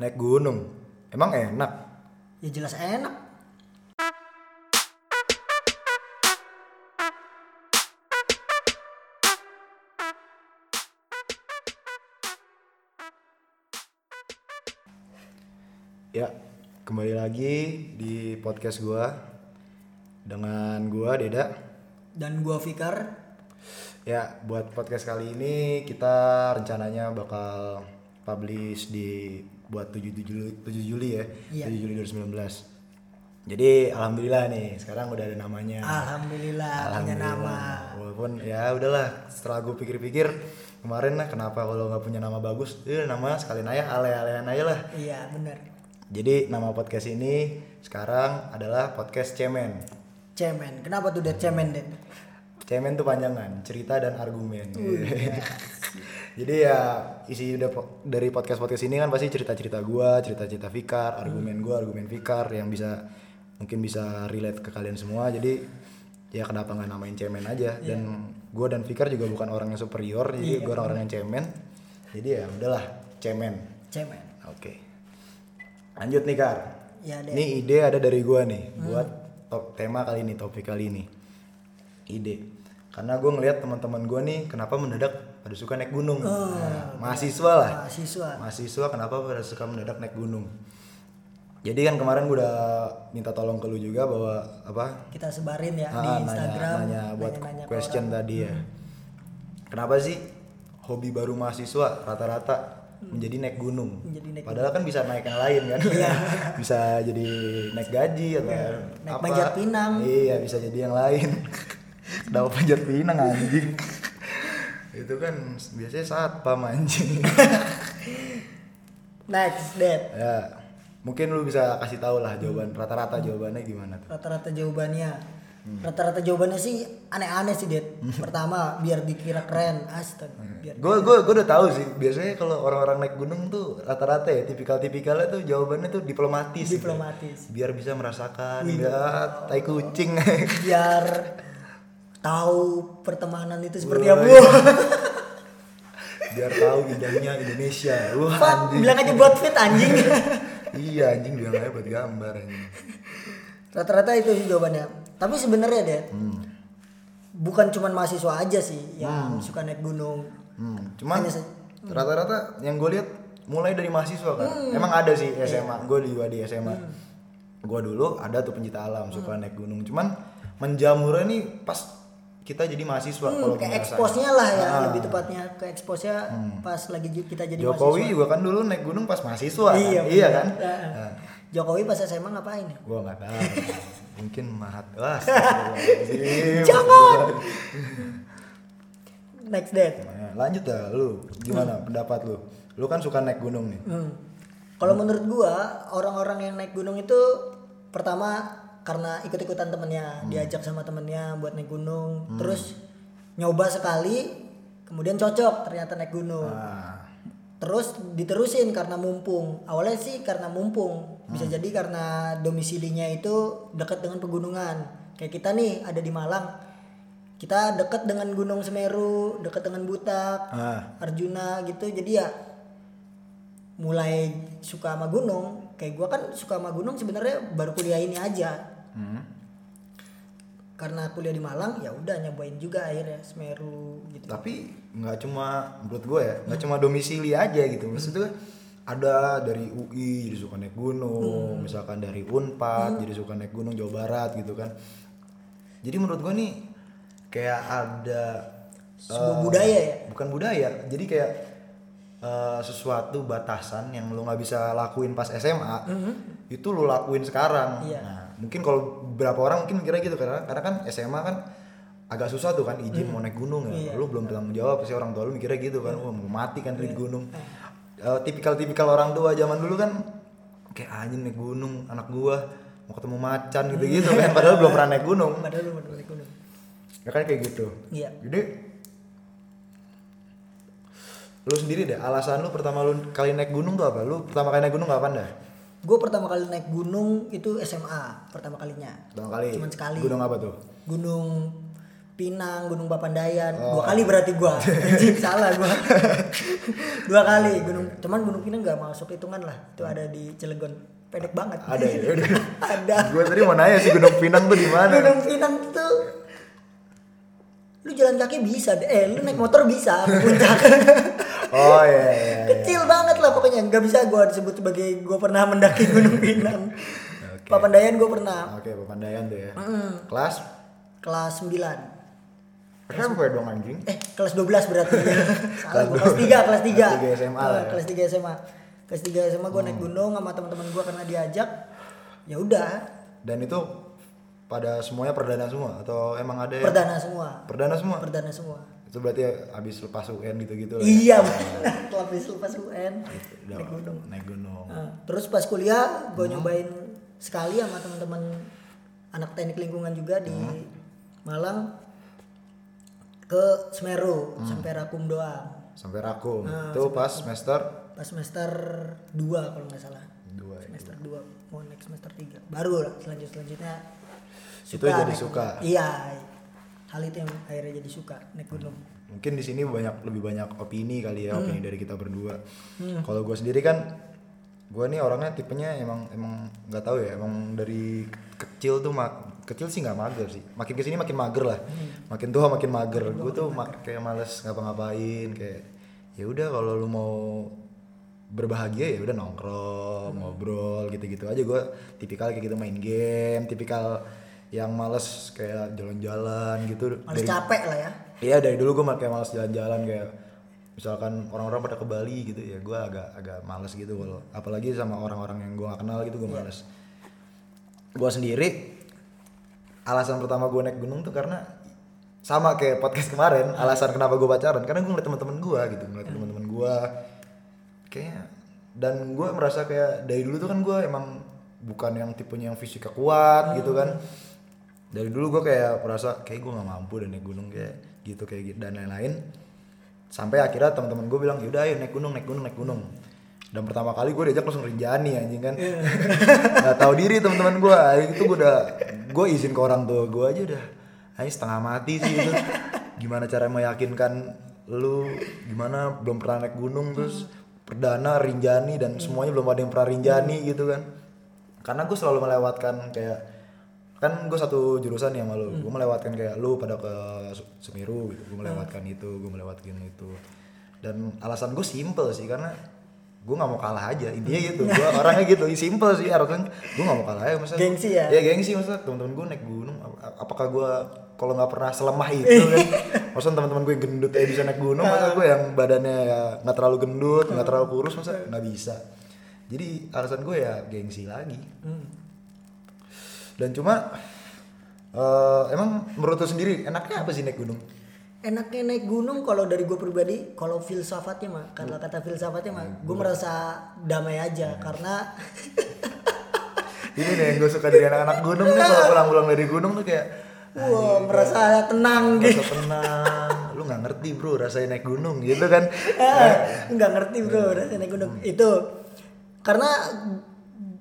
Naik gunung. Emang enak? Ya jelas enak. Ya, kembali lagi di podcast gua dengan gua Deda. Dan gua Fikar. Ya, buat podcast kali ini kita rencananya bakal publish di buat 7 Juli 7 Juli ya. Iya. 7 Juli 2019. Jadi alhamdulillah nih sekarang udah ada namanya. Alhamdulillah, punya nama. Walaupun ya udahlah setelah gue pikir-pikir kemarin lah kenapa kalau nggak punya nama bagus, eh nama sekalian aja ale-alean aja lah. Iya bener. Jadi nama podcast ini sekarang adalah podcast Cemen. Cemen. Kenapa tuh Ded cemen Ded? Cemen tuh panjangan, cerita dan argumen. Jadi ya isi dari podcast-podcast ini kan pasti cerita-cerita gua, cerita-cerita Fikar, argumen gua, argumen Fikar yang bisa mungkin bisa relate ke kalian semua. Jadi ya kenapa nggak namain Cemen aja dan gua dan Fikar juga bukan orang yang superior, jadi gua orang yang cemen. Jadi ya udahlah, Cemen. Cemen. Oke. Lanjut nih Kar. Ya Ded. Ini ide ada dari gua nih buat top tema kali ini, topik kali ini. Ide. Karena gue ngeliat teman-teman gua nih kenapa mendadak pada suka naik gunung. Nah, mahasiswa lah. Mahasiswa. Mahasiswa kenapa pada suka mendadak naik gunung. Jadi kan kemarin gue udah minta tolong ke lu juga bahwa apa Kita sebarin ya Ah, di nanya- Instagram. nanya, buat nanya-nanya ke question orang. tadi ya. Kenapa sih hobi baru mahasiswa rata-rata menjadi naik gunung? Menjadi naik Padahal kan bisa naik yang lain kan. bisa jadi naik gaji atau Iya. naik apa. panjat pinang. Iya, bisa jadi yang lain. Kenapa panjat pinang anjing? Itu kan biasanya satpam anjing. Next Ded. ya, mungkin lu bisa kasih tahu lah jawaban rata-rata jawabannya gimana tuh. Rata-rata jawabannya. Hmm. Rata-rata jawabannya sih aneh-aneh sih Ded. Pertama biar dikira keren. Astaga. Biar Gue gue gue udah tahu sih. Biasanya kalau orang-orang naik gunung tuh rata-rata ya tipikal-tipikalnya tuh jawabannya tuh diplomatis. gitu. diplomatis. Biar bisa merasakan ya tai kucing. Biar tahu pertemanan itu seperti Wah, apa. iya. Biar tahu indahnya Indonesia. Wah Pak, anjing. bilang aja buat fit anjing. iya anjing bilang aja buat gambar anjing. Rata-rata itu sih jawabannya. Tapi sebenarnya deh, Hmm. bukan cuman mahasiswa aja sih yang suka naik gunung. Hmm. Cuman rata-rata yang gue lihat mulai dari mahasiswa kan. Hmm. Emang ada sih Iya. SMA. Gue juga di SMA. Gue dulu ada tuh pencinta alam suka naik gunung. Cuman menjamurnya nih pas kita jadi mahasiswa kalau Hmm, ke gua ngerasain. eksposnya lah ya, Ah. lebih tepatnya ke eksposnya pas lagi kita jadi Jokowi mahasiswa. juga kan dulu naik gunung pas mahasiswa Iya, kan? iya bener. kan? Ah. Nah, Jokowi pas SMA ngapain? ya? gua nggak tahu. Mungkin mahat. Wah. Jangan! Next date. Nah, lanjut dah lu. Gimana pendapat lu? Lu kan suka naik gunung nih. Hmm. Kalau menurut gua orang-orang yang naik gunung itu pertama karena ikut-ikutan temennya, diajak sama temennya buat naik gunung, terus nyoba sekali, kemudian cocok ternyata naik gunung. Nah, Terus diterusin karena mumpung. Awalnya sih karena mumpung. Bisa jadi karena domisilinya itu dekat dengan pegunungan. Kayak kita nih ada di Malang. Kita dekat dengan Gunung Semeru, dekat dengan Butak, ah, Arjuna gitu. Jadi ya mulai suka sama gunung. Kayak gua kan suka sama gunung sebenarnya baru kuliah ini aja. Hmm. Karena kuliah di Malang ya udah nyobain juga akhirnya Semeru gitu. tapi nggak cuma menurut gue ya nggak cuma domisili aja gitu maksudnya ada dari UI jadi suka naik gunung misalkan dari Unpad jadi suka naik gunung Jawa Barat gitu kan jadi menurut gue nih kayak ada Sebuah eh, budaya ya? bukan budaya jadi kayak eh, sesuatu batasan yang lo nggak bisa lakuin pas SMA itu lo lakuin sekarang Iya. nah mungkin kalau beberapa orang mungkin kira gitu karena karena kan SMA kan agak susah tuh kan izin mau naik gunung ya. Iya. lu belum bertanggung jawab pasti orang tua lu mikirnya gitu kan wah mau mati kan di gunung. Eh, tipikal-tipikal orang tua zaman dulu kan kayak anjing naik gunung anak gua mau ketemu macan gitu-gitu kan padahal belum pernah naik gunung. Padahal lu baru naik gunung. ya kan kayak gitu. Iya. jadi lu sendiri deh alasan lu pertama lu kali naik gunung tuh apa? Lu pertama kali naik gunung kapan dah Gue pertama kali naik gunung itu SMA pertama kalinya. pertama kali Cuman sekali. gunung apa tuh Gunung Pinang, Gunung Papandayan. Dua kali berarti gua. Anjing, salah gua. Dua kali Gunung. Cuman Gunung Pinang nggak masuk hitungan lah. Itu ada di Cilegon. Pendek banget. Ada ya. ada. Gue tadi mau nanya sih Gunung Pinang tuh di mana? Gunung Pinang tuh lu jalan kaki bisa deh. Eh, lu naik motor bisa puncak. Oh iya iya. iya. Kecil banget lah pokoknya. Nggak bisa gua disebut sebagai gua pernah mendaki Gunung Pinang. Oke. Papandayan gua pernah. Oke, Papandayan tuh ya. Mm, Kelas kelas 9. SMP dong anjing. Eh, kelas 12 berarti. Salah gua. Kelas 3, kelas 3. Kelas tiga SMA lah ya. Kelas 3 SMA. Kelas 3 SMA gua naik gunung sama teman-teman gua karena diajak. Ya udah, Dan itu pada semuanya perdana semua atau emang ada yang perdana semua. perdana semua? Perdana semua. Itu berarti habis lepas UN gitu-gitu lah. ya? Iya, benar. Lapis lepas UN. Udah, Naik gunung. Naik gunung. Nah, terus pas kuliah gue nyobain sekali sama teman-teman anak teknik lingkungan juga di Malang ke Semeru sampai Rakum doang Sampai Rakum. Nah, itu pas semester pas semester 2 kalau nggak salah 2 ya. semester 2 mau naik semester 3 baru lah selanjut selanjutnya Itu jadi suka. iya hal itu yang akhirnya jadi suka naik gunung Mungkin di sini banyak lebih banyak opini kali ya, Hmm. opini dari kita berdua. Kalau gue sendiri kan gue nih orangnya tipenya emang emang nggak tahu ya, emang dari kecil tuh mak kecil sih nggak mager sih. Makin ke sini makin mager lah. Hmm. Makin tua makin mager. Gue tuh ma- kayak males ngapa-ngapain kayak ya udah kalau lu mau berbahagia ya udah nongkrong, Hmm. ngobrol gitu-gitu aja gue tipikal kayak gitu main game, tipikal yang males kayak jalan-jalan gitu. males Dari- capek lah ya. Iya dari dulu gue kayak malas jalan-jalan kayak misalkan orang-orang pada ke Bali gitu ya gue agak agak males gitu. Kalau apalagi sama orang-orang yang gue gak kenal gitu gue males. Gue sendiri alasan pertama gue naik gunung tuh karena sama kayak podcast kemarin alasan kenapa gue pacaran karena gue ngeliat teman-teman gue gitu ngeliat teman-teman gue kayaknya dan gue merasa kayak dari dulu tuh kan gue emang bukan yang tipenya yang fisiknya kuat gitu kan dari dulu gue kayak merasa kayak gue nggak mampu dan naik gunung kayak gitu kayak gitu dan lain-lain. Sampai akhirnya teman-teman gue bilang yaudah ayo naik gunung naik gunung naik gunung. Dan pertama kali gue diajak langsung rinjani anjing kan. Nggak tahu diri teman-teman gue itu gue udah gue izin ke orang tua gue aja udah. Anjing setengah mati sih itu. Gimana cara meyakinkan lu? Gimana? Belum pernah naik gunung terus perdana rinjani dan semuanya belum ada yang pernah rinjani gitu kan. Karena gue selalu melewatkan kayak kan gue satu jurusan ya malu gue melewatkan kayak lu pada ke Semeru gitu. Gue melewatkan itu gue melewatkan itu. Dan alasan gue simple sih karena gue nggak mau kalah aja. Intinya gitu. Gue orangnya gitu. Simple sih harusnya gue nggak mau kalah aja masa Gengsi ya? ya gengsi masa teman-teman gue naik gunung. Ap- apakah gue kalau nggak pernah selemah itu kan? Masa teman-teman gue yang gendut aja bisa naik gunung masa gue yang badannya ya nggak terlalu gendut nggak terlalu kurus masa nggak bisa. Jadi alasan gue ya gengsi lagi dan cuma eh, emang menurut lu sendiri enaknya apa sih naik gunung? Enaknya naik gunung kalau dari gue pribadi kalau filsafatnya mah kata kata filsafatnya mah gue merasa damai aja karena ini nih yang gue suka dari anak-anak gunung nih kalau pulang-pulang dari gunung tuh kayak wah merasa tenang gitu. merasa tenang. Lu nggak ngerti bro rasanya naik gunung gitu kan. Nggak ngerti bro rasanya naik gunung. Itu karena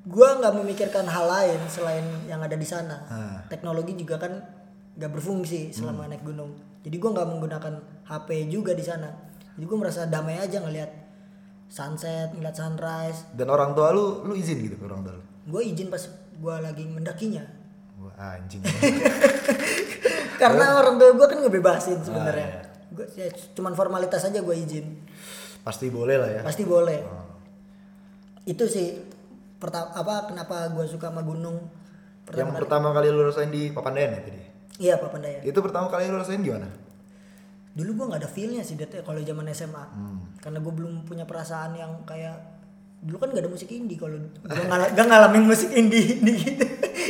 gue nggak memikirkan hal lain selain yang ada di sana. Ah. teknologi juga kan nggak berfungsi selama naik gunung. Jadi gue nggak menggunakan HP juga di sana. Jadi gue merasa damai aja ngelihat sunset ngeliat sunrise. Dan orang tua lu lu izin gitu ke orang tua lu? Gue izin pas gue lagi mendakinya. Wah, anjing. Karena orang tua gue kan Ah, ngebebasin sebenarnya. Iya. gue ya, cuman formalitas aja gue izin. Pasti boleh lah ya. Pasti boleh. Oh. itu sih pertama apa kenapa gue suka sama gunung? Yang pertama kali. pertama kali lu rasain di Papandayan ya tadi iya Papandayan itu pertama kali lu rasain gimana? Dulu gue nggak ada feelnya sih Det, ya, kalau zaman SMA Hmm. karena gue belum punya perasaan yang kayak dulu kan gak ada musik indie kalau gue ngal gak ngalamin musik indie, indie gitu.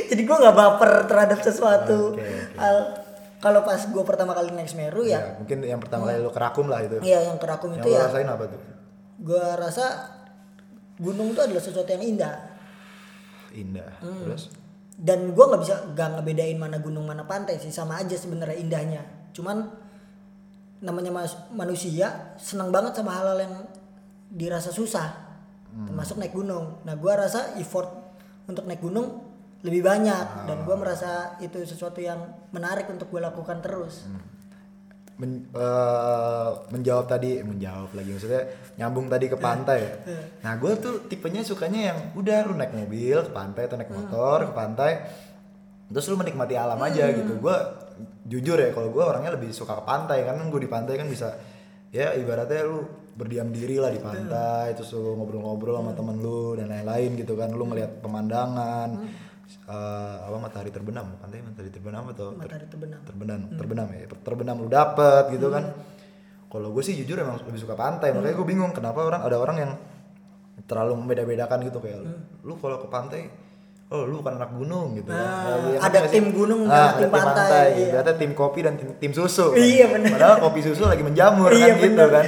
Jadi gue nggak baper terhadap sesuatu. Oke, oke. Hal- kalau pas gue pertama kali naik Semeru ya. Ya mungkin yang pertama kali lu kerakum lah itu. Iya yang kerakum yang itu ya. rasain apa tuh? Gue rasa gunung itu adalah sesuatu yang indah. Indah. Hmm. terus? Dan gue nggak bisa gak ngebedain mana gunung mana pantai sih. Sama aja sebenarnya indahnya. Cuman namanya mas- manusia senang banget sama hal-hal yang dirasa susah. Termasuk naik gunung. Nah gue rasa effort untuk naik gunung lebih banyak. Ah. dan gue merasa itu sesuatu yang menarik untuk gue lakukan terus. Hmm. Men- eh, menjawab tadi menjawab lagi maksudnya nyambung tadi ke pantai. Nah gue tuh tipenya sukanya yang udah lu naik mobil ke pantai atau naik motor ke pantai terus lu menikmati alam aja gitu. Gue jujur ya kalau gue orangnya lebih suka ke pantai karena gue di pantai kan bisa ya ibaratnya lu berdiam diri lah di pantai terus lu ngobrol-ngobrol sama temen lu dan lain-lain gitu kan lu ngeliat pemandangan eh, apa matahari terbenam pantai matahari terbenam atau matahari terbenam terbenam terbenam ya terbenam lu dapet gitu kan kalau gue sih jujur emang lebih suka pantai makanya gue bingung kenapa orang ada orang yang terlalu membeda-bedakan gitu kayak lu kalau ke pantai oh lu kan anak gunung gitu kan Nah, Ya, ada tim gunung Ah, dan ada tim pantai, gitu. iya. ada tim kopi dan tim, tim susu kan. Iya, bener. padahal kopi susu lagi menjamur Iya, kan gitu bener. kan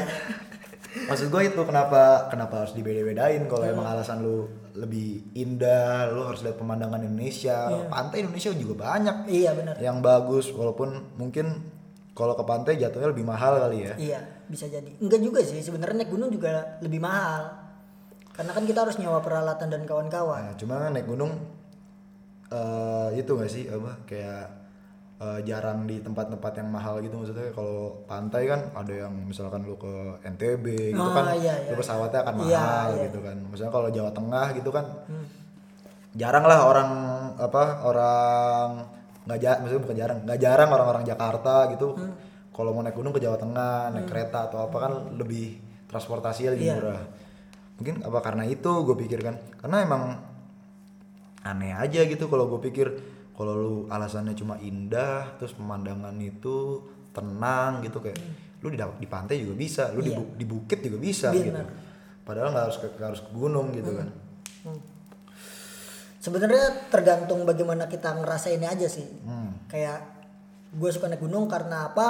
maksud gue itu kenapa kenapa harus dibeda-bedain kalau emang alasan lu lebih indah lu harus lihat pemandangan Indonesia. Pantai Indonesia juga banyak iya benar. yang bagus walaupun mungkin kalau ke pantai jatuhnya lebih mahal kali ya. Iya bisa jadi. Enggak juga sih sebenarnya naik gunung juga lebih mahal. Karena kan kita harus nyawa peralatan dan kawan-kawan. Nah, cuma kan naik gunung eh itu gak sih apa kayak eh, jarang di tempat-tempat yang mahal gitu maksudnya. Kalau pantai kan ada yang misalkan lu ke NTB gitu Ah, kan iya, iya. lu pesawatnya akan Iya, mahal iya. gitu kan. Maksudnya kalau Jawa Tengah gitu kan jarang lah orang apa orang nggak ja, maksudnya bukan jarang nggak jarang orang-orang Jakarta gitu kalau mau naik gunung ke Jawa Tengah naik kereta atau apa kan lebih transportasinya lebih Iya. murah. Mungkin apa karena itu gue pikirkan karena emang aneh aja gitu kalau gue pikir kalau lu alasannya cuma indah terus pemandangan itu tenang gitu kayak lu di di pantai juga bisa lu di, bu- di bukit juga bisa Benar. gitu. Padahal nggak harus ke nggak harus ke gunung gitu kan. Sebenarnya tergantung bagaimana kita ngerasainnya aja sih. Hmm. kayak gue suka naik gunung karena apa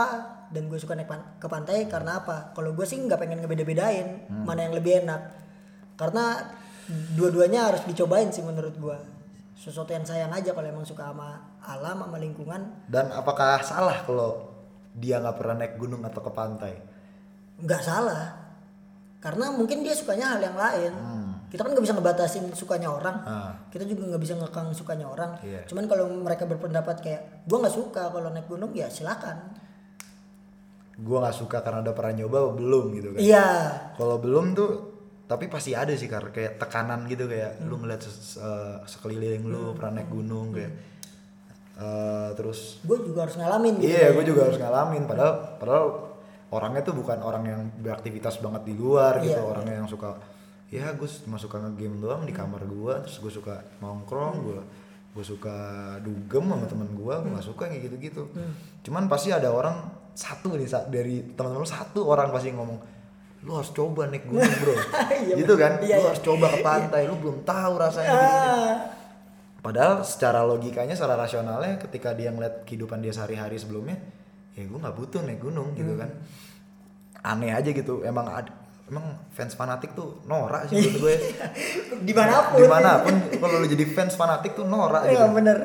dan gue suka naik pan- ke pantai karena apa. Kalau gue sih nggak pengen ngebeda-bedain Hmm. mana yang lebih enak. Karena dua-duanya harus dicobain sih menurut gue sesuatu yang sayang aja kalau emang suka sama alam sama lingkungan. Dan apakah salah kalau dia nggak pernah naik gunung atau ke pantai? Nggak salah. Karena mungkin dia sukanya hal yang lain. Kita kan nggak bisa ngebatasin sukanya orang. Ah. kita juga nggak bisa ngekang sukanya orang. Iya. cuman kalau mereka berpendapat kayak gue nggak suka kalau naik gunung ya silakan. Gue nggak suka karena udah pernah nyoba belum gitu kan? Iya. Kalau belum tuh tapi pasti ada sih kar kayak tekanan gitu kayak lu ngeliat eh, sekeliling lu pernah naik gunung kayak eh, terus gue juga harus ngalamin gitu iya gue juga harus ngalamin. Padahal padahal orangnya tuh bukan orang yang beraktivitas banget di luar gitu Iya, orangnya yang suka ya gue cuma suka ngegame doang di kamar gue terus gue suka nongkrong gue gue suka dugem sama temen gue gue gak suka kayak gitu-gitu. Cuman pasti ada orang satu nih dari teman-teman satu orang pasti ngomong lu harus coba naik gunung bro Iya, gitu kan iya, lu iya. harus coba ke pantai lu belum tahu rasanya gini Ah, Padahal secara logikanya, secara rasionalnya ketika dia ngeliat kehidupan dia sehari-hari sebelumnya, ya gue nggak butuh naik gunung gitu kan. Aneh aja gitu. Emang ada, emang fans fanatik tuh norak sih menurut gue. di mana pun Di mana pun kalau lu jadi fans fanatik tuh norak gitu. Iya bener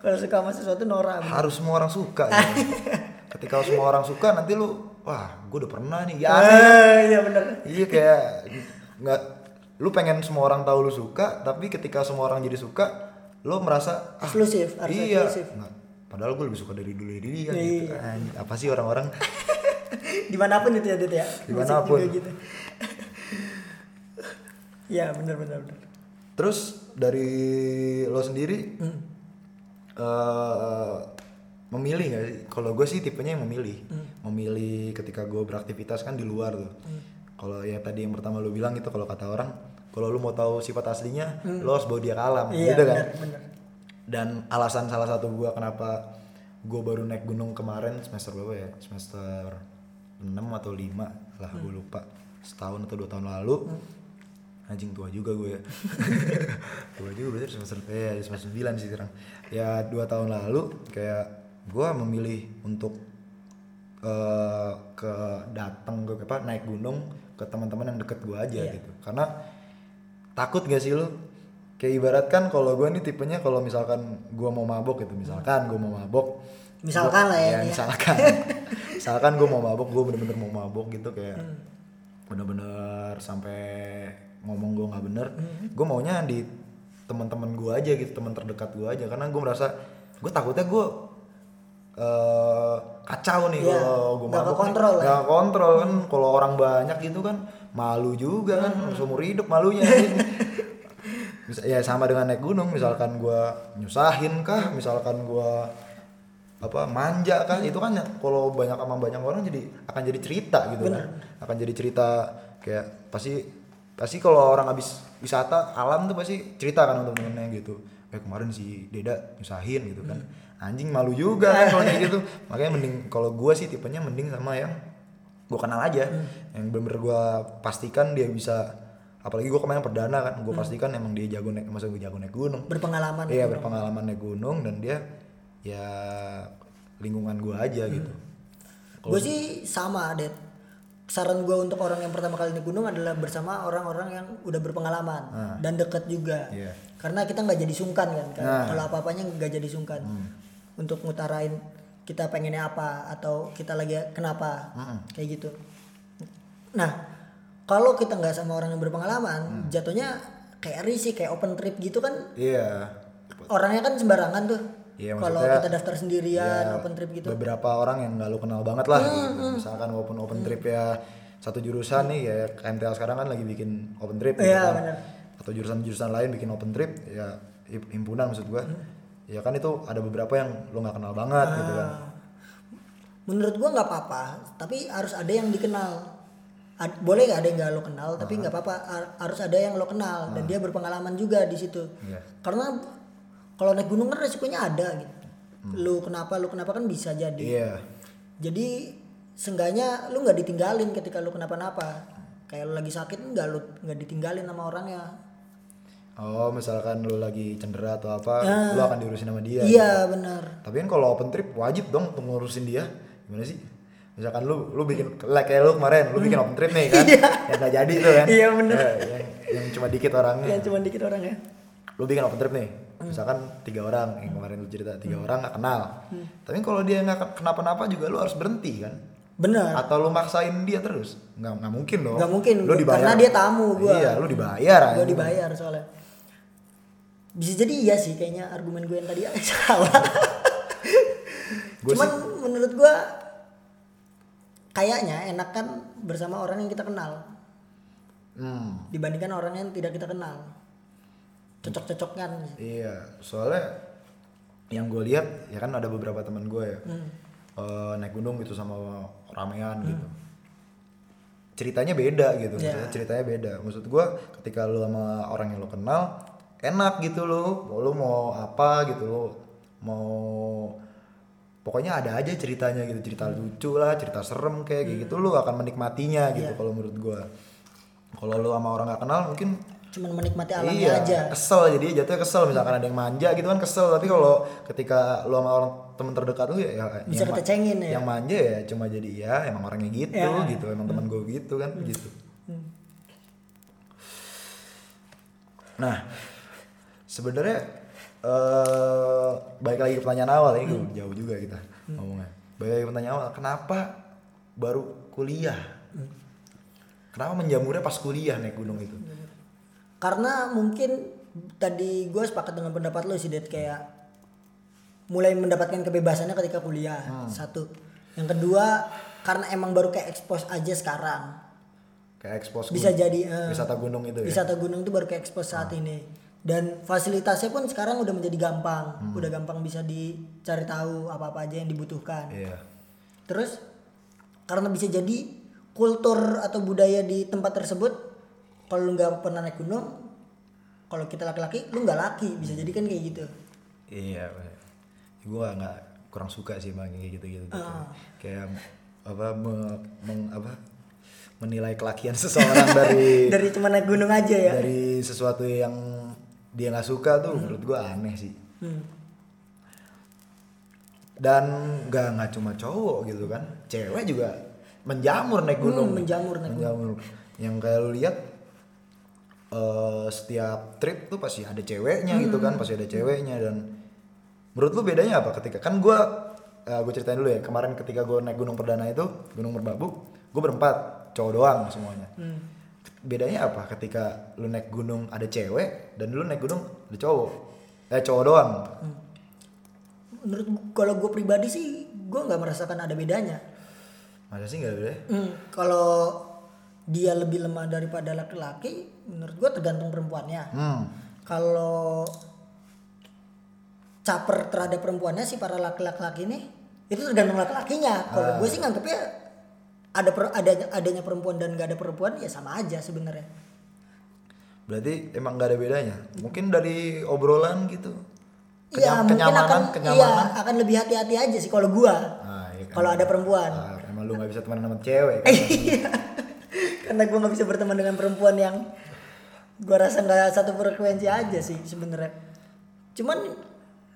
kalau suka sama sesuatu norak Harus semua orang suka. Gitu. ketika semua orang suka nanti lu, wah gue udah pernah nih. Ya aneh. Ah, iya bener Iya kayak nggak lu pengen semua orang tahu lu suka, tapi ketika semua orang jadi suka, lu merasa ah, Eksklusif, iya. eksklusif. Nggak, padahal gue lebih suka dari dulu dari dia Iya. gitu. Anjing, apa sih orang-orang? di mana pun itu ya Dit ya Di mana pun. gitu ya bener bener bener Terus dari lo sendiri Hmm. eh, memilih nggak sih? Kalau gue sih tipenya yang memilih, Hmm. Memilih ketika gue beraktivitas kan di luar tuh. Kalau ya tadi yang pertama lo bilang itu kalau kata orang, kalau lu mau tahu sifat aslinya, lo harus bawa dia ke alam, Hmm. iya gitu kan? bener bener dan alasan salah satu gua kenapa gue baru naik gunung kemarin semester berapa ya? Semester 6 atau 5 lah gue lupa. Setahun atau dua tahun lalu. Anjing tua juga gue ya. Tua juga berarti semester eh semester 9 sih sekarang. Ya dua tahun lalu kayak gue memilih untuk eh, ke datang ke apa naik gunung ke teman-teman yang deket gue aja gitu. Karena takut gak sih lu? Kayak ibarat kan kalau gue nih tipenya kalau misalkan gue mau mabok gitu misalkan gue mau mabok Misalkan gua- lah ya, ya ini ya. misalkan. Misalkan gue mau mabok gue bener-bener mau mabok gitu kayak bener-bener sampai ngomong gue nggak bener gue maunya di teman-teman gue aja gitu teman terdekat gue aja. Karena gue merasa gue takutnya gue eh kacau nih Iya, kalau gue mabuk kekontrol ya. nggak kontrol kan. Kalau orang banyak gitu kan malu juga kan Hmm. seumur hidup malunya. Bisa- ya sama dengan naik gunung misalkan gua nyusahin kah misalkan gua apa manja kah itu kan ya, kalau banyak sama banyak orang jadi akan jadi cerita gitu kan. Akan jadi cerita kayak pasti pasti kalau orang habis wisata alam tuh pasti cerita kan untuk temennya gitu. Eh kemarin si Deda nyusahin gitu kan anjing malu juga kan kalau kayak gitu. Makanya mending kalau gua sih tipenya mending sama yang gue kenal aja. Yang bener-bener gue pastikan dia bisa apalagi gue kemarin perdana kan gue pastikan emang dia jago naik masa gue jago naik gunung. Berpengalaman iya berpengalaman naik gunung dan dia ya lingkungan gue aja gitu. Gue sih sama det saran gue untuk orang yang pertama kali naik gunung adalah bersama orang-orang yang udah berpengalaman dan deket juga. Iya. karena kita nggak jadi sungkan kan Kan Nah. kalau apa-apanya nggak jadi sungkan untuk ngutarain kita pengennya apa atau kita lagi kenapa kayak gitu. Nah kalau kita nggak sama orang yang berpengalaman jatuhnya kayak risih kayak open trip gitu kan? Iya. Orangnya kan sembarangan tuh. Iya, kalau kita daftar sendirian Ya, open trip gitu. beberapa orang yang nggak lu kenal banget lah gitu. misalkan walaupun open trip ya satu jurusan nih ya MTL sekarang kan lagi bikin open trip gitu Iya, kan. atau jurusan-jurusan lain bikin open trip ya him- himpunan maksud gua ya kan itu ada beberapa yang lu nggak kenal banget gitu kan. Menurut gua nggak apa-apa tapi harus ada yang dikenal. Ad- boleh nggak ada yang nggak lo kenal tapi nggak apa-apa Har- harus ada yang lo kenal dan dia berpengalaman juga di situ. Iya. karena kalau naik gunung kan resikonya ada gitu. Lu kenapa lu kenapa kan bisa jadi. Iya. Jadi seenggaknya lu nggak ditinggalin ketika lu kenapa-napa. Kayak lu lagi sakit nggak lu nggak ditinggalin sama orangnya oh misalkan lu lagi cedera atau apa lu akan diurusin sama dia iya benar Tapi kan kalau open trip wajib dong untuk ngurusin dia. Gimana sih? Misalkan lu lu bikin like kayak lu kemarin, lu bikin open trip nih kan. yang gak jadi tuh kan. Iya, bener. Eh, yang, yang cuma dikit orangnya. yang cuma dikit orang ya Lu bikin open trip nih. Misalkan tiga orang yang kemarin lu cerita tiga orang nggak kenal. Tapi kalau dia nggak kenapa-napa juga lu harus berhenti kan. benar Atau lu maksain dia terus? Nggak nggak mungkin dong. Nggak mungkin, Lu dibayar. karena dia tamu gua. Iya, lu dibayar. gue dibayar soalnya bisa jadi iya sih kayaknya argumen gue yang tadi salah. Gua cuman menurut gue kayaknya enak kan bersama orang yang kita kenal. Hmm. dibandingkan orang yang tidak kita kenal. Cocok-cocokkan Iya, soalnya yang gue lihat ya kan ada beberapa teman gue ya. Eh, naik gunung gitu sama ramean gitu. Ceritanya beda gitu, maksudnya ceritanya beda. Maksud gue ketika lu sama orang yang lu kenal enak gitu lu, lu mau apa gitu lu mau pokoknya ada aja ceritanya gitu. Cerita lucu lah cerita serem kayak kayak gitu lu akan menikmatinya gitu kalau menurut gue kalau lu sama orang nggak kenal mungkin cuman menikmati alamnya iya, aja. kesel. Jadi jatuhnya kesel. Misalkan ada yang manja gitu kan kesel. Tapi kalau ketika lu sama orang temen terdekat lu ya, ya Bisa kita cengin ya. yang manja ya cuma jadi ya emang orangnya gitu Ya. Hmm. gitu. Emang teman gue gitu kan gitu. Nah sebenarnya eh balik lagi ke pertanyaan awal ya Hmm. jauh juga kita ngomongnya. Balik lagi ke pertanyaan awal kenapa baru kuliah? Hmm. kenapa menjamurnya pas kuliah naik gunung itu? Karena mungkin tadi gue sepakat dengan pendapat lo sih Det kayak mulai mendapatkan kebebasannya ketika kuliah satu. Yang kedua karena emang baru kayak expose aja sekarang. Kayak expose bisa gunung- jadi eh, wisata gunung itu ya? wisata gunung itu baru kayak expose saat ini dan fasilitasnya pun sekarang udah menjadi gampang. Udah gampang bisa dicari tahu apa apa aja yang dibutuhkan. Iya. Terus karena bisa jadi kultur atau budaya di tempat tersebut kalau lu nggak pernah naik gunung kalau kita laki-laki lu nggak laki. Bisa jadi kan kayak gitu. Iya, gue nggak kurang suka sih bang kayak gitu gitu. Kayak apa me- meng- apa menilai kelakian seseorang dari dari cuma naik gunung aja ya? dari sesuatu yang dia nggak suka tuh menurut gue aneh sih. Hmm. Dan nggak nggak cuma cowok gitu kan, cewek juga menjamur naik gunung. Hmm, menjamur naik menjamur. Yang kayak lu lihat eh, setiap trip tuh pasti ada ceweknya gitu Hmm. kan, pasti ada ceweknya dan menurut lu bedanya apa ketika kan gue gue ceritain dulu ya kemarin ketika gue naik gunung perdana itu gunung merbabu gue berempat cowok doang semuanya Hmm. Bedanya apa? Ketika lu naik gunung ada cewek dan lu naik gunung ada cowok. Eh cowok doang. Menurut gua- kalau gue pribadi sih gue nggak merasakan ada bedanya. Masa sih nggak ada Hmm, kalau dia lebih lemah daripada laki-laki menurut gue tergantung perempuannya. Hmm. Kalau caper terhadap perempuannya si para laki-laki ini itu tergantung laki-lakinya. Kalau gue sih nganggepnya ada per, adanya adanya perempuan dan gak ada perempuan ya sama aja sebenarnya. Berarti emang nggak ada bedanya? Mungkin dari obrolan gitu? Iya Kenyam- mungkin kenyamanan akan kenyamanan iya akan lebih hati-hati aja sih kalau gua. Ah, iya kan. kalau ada perempuan. Ah, emang lu nggak bisa temenan sama cewek kan? Iya. karena gua nggak bisa berteman dengan perempuan yang gua rasa nggak satu frekuensi aja sih sebenarnya. Cuman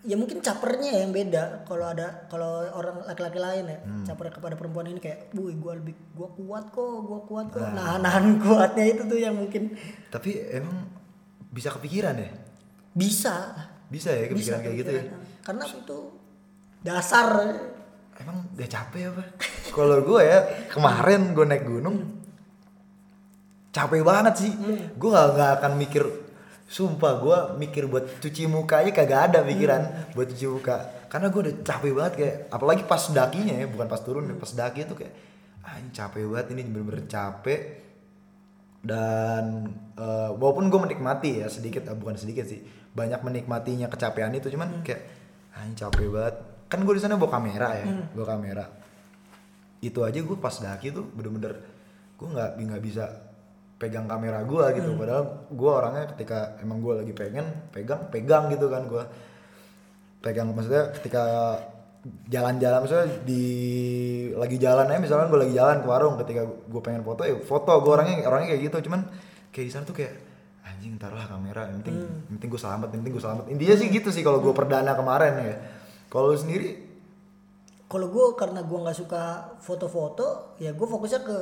ya mungkin capernya yang beda. Kalau ada kalau orang laki-laki lain ya Hmm. caper kepada perempuan ini kayak, "Wuih, gua lebih gua kuat kok, gua kuat kok." Ah. Nah, nahan kuatnya itu tuh yang mungkin tapi emang bisa kepikiran ya? Bisa. Bisa ya bisa kepikiran kayak gitu ya? karena itu dasar. Emang gak capek apa? Kalau gue ya kemarin gue naik gunung capek banget sih. Gue gak, nggak akan mikir sumpah gue mikir buat cuci muka aja kagak ada pikiran buat cuci muka. Karena gue udah capek banget kayak apalagi pas dakinya ya bukan pas turun pas daki itu kayak ah capek banget ini bener-bener capek. Dan eh, walaupun gue menikmati ya sedikit eh, bukan sedikit sih banyak menikmatinya kecapean itu cuman kayak ah capek banget. Kan gue di sana bawa kamera ya bawa kamera. Itu aja gue pas daki tuh bener-bener gue nggak nggak bisa pegang kamera gue gitu. Padahal gue orangnya ketika emang gue lagi pengen pegang pegang gitu kan gue pegang maksudnya ketika jalan-jalan misalnya di lagi jalan aja misalkan gue lagi jalan ke warung ketika gue pengen foto ya foto. Gue orangnya orangnya kayak gitu. Cuman kayak di sana tuh kayak anjing taruhlah kamera yang penting yang penting gue selamat yang penting gue selamat. Intinya sih gitu sih kalau gue perdana kemarin ya. Kalau lu sendiri? Kalau gue karena gue nggak suka foto-foto ya gue fokusnya ke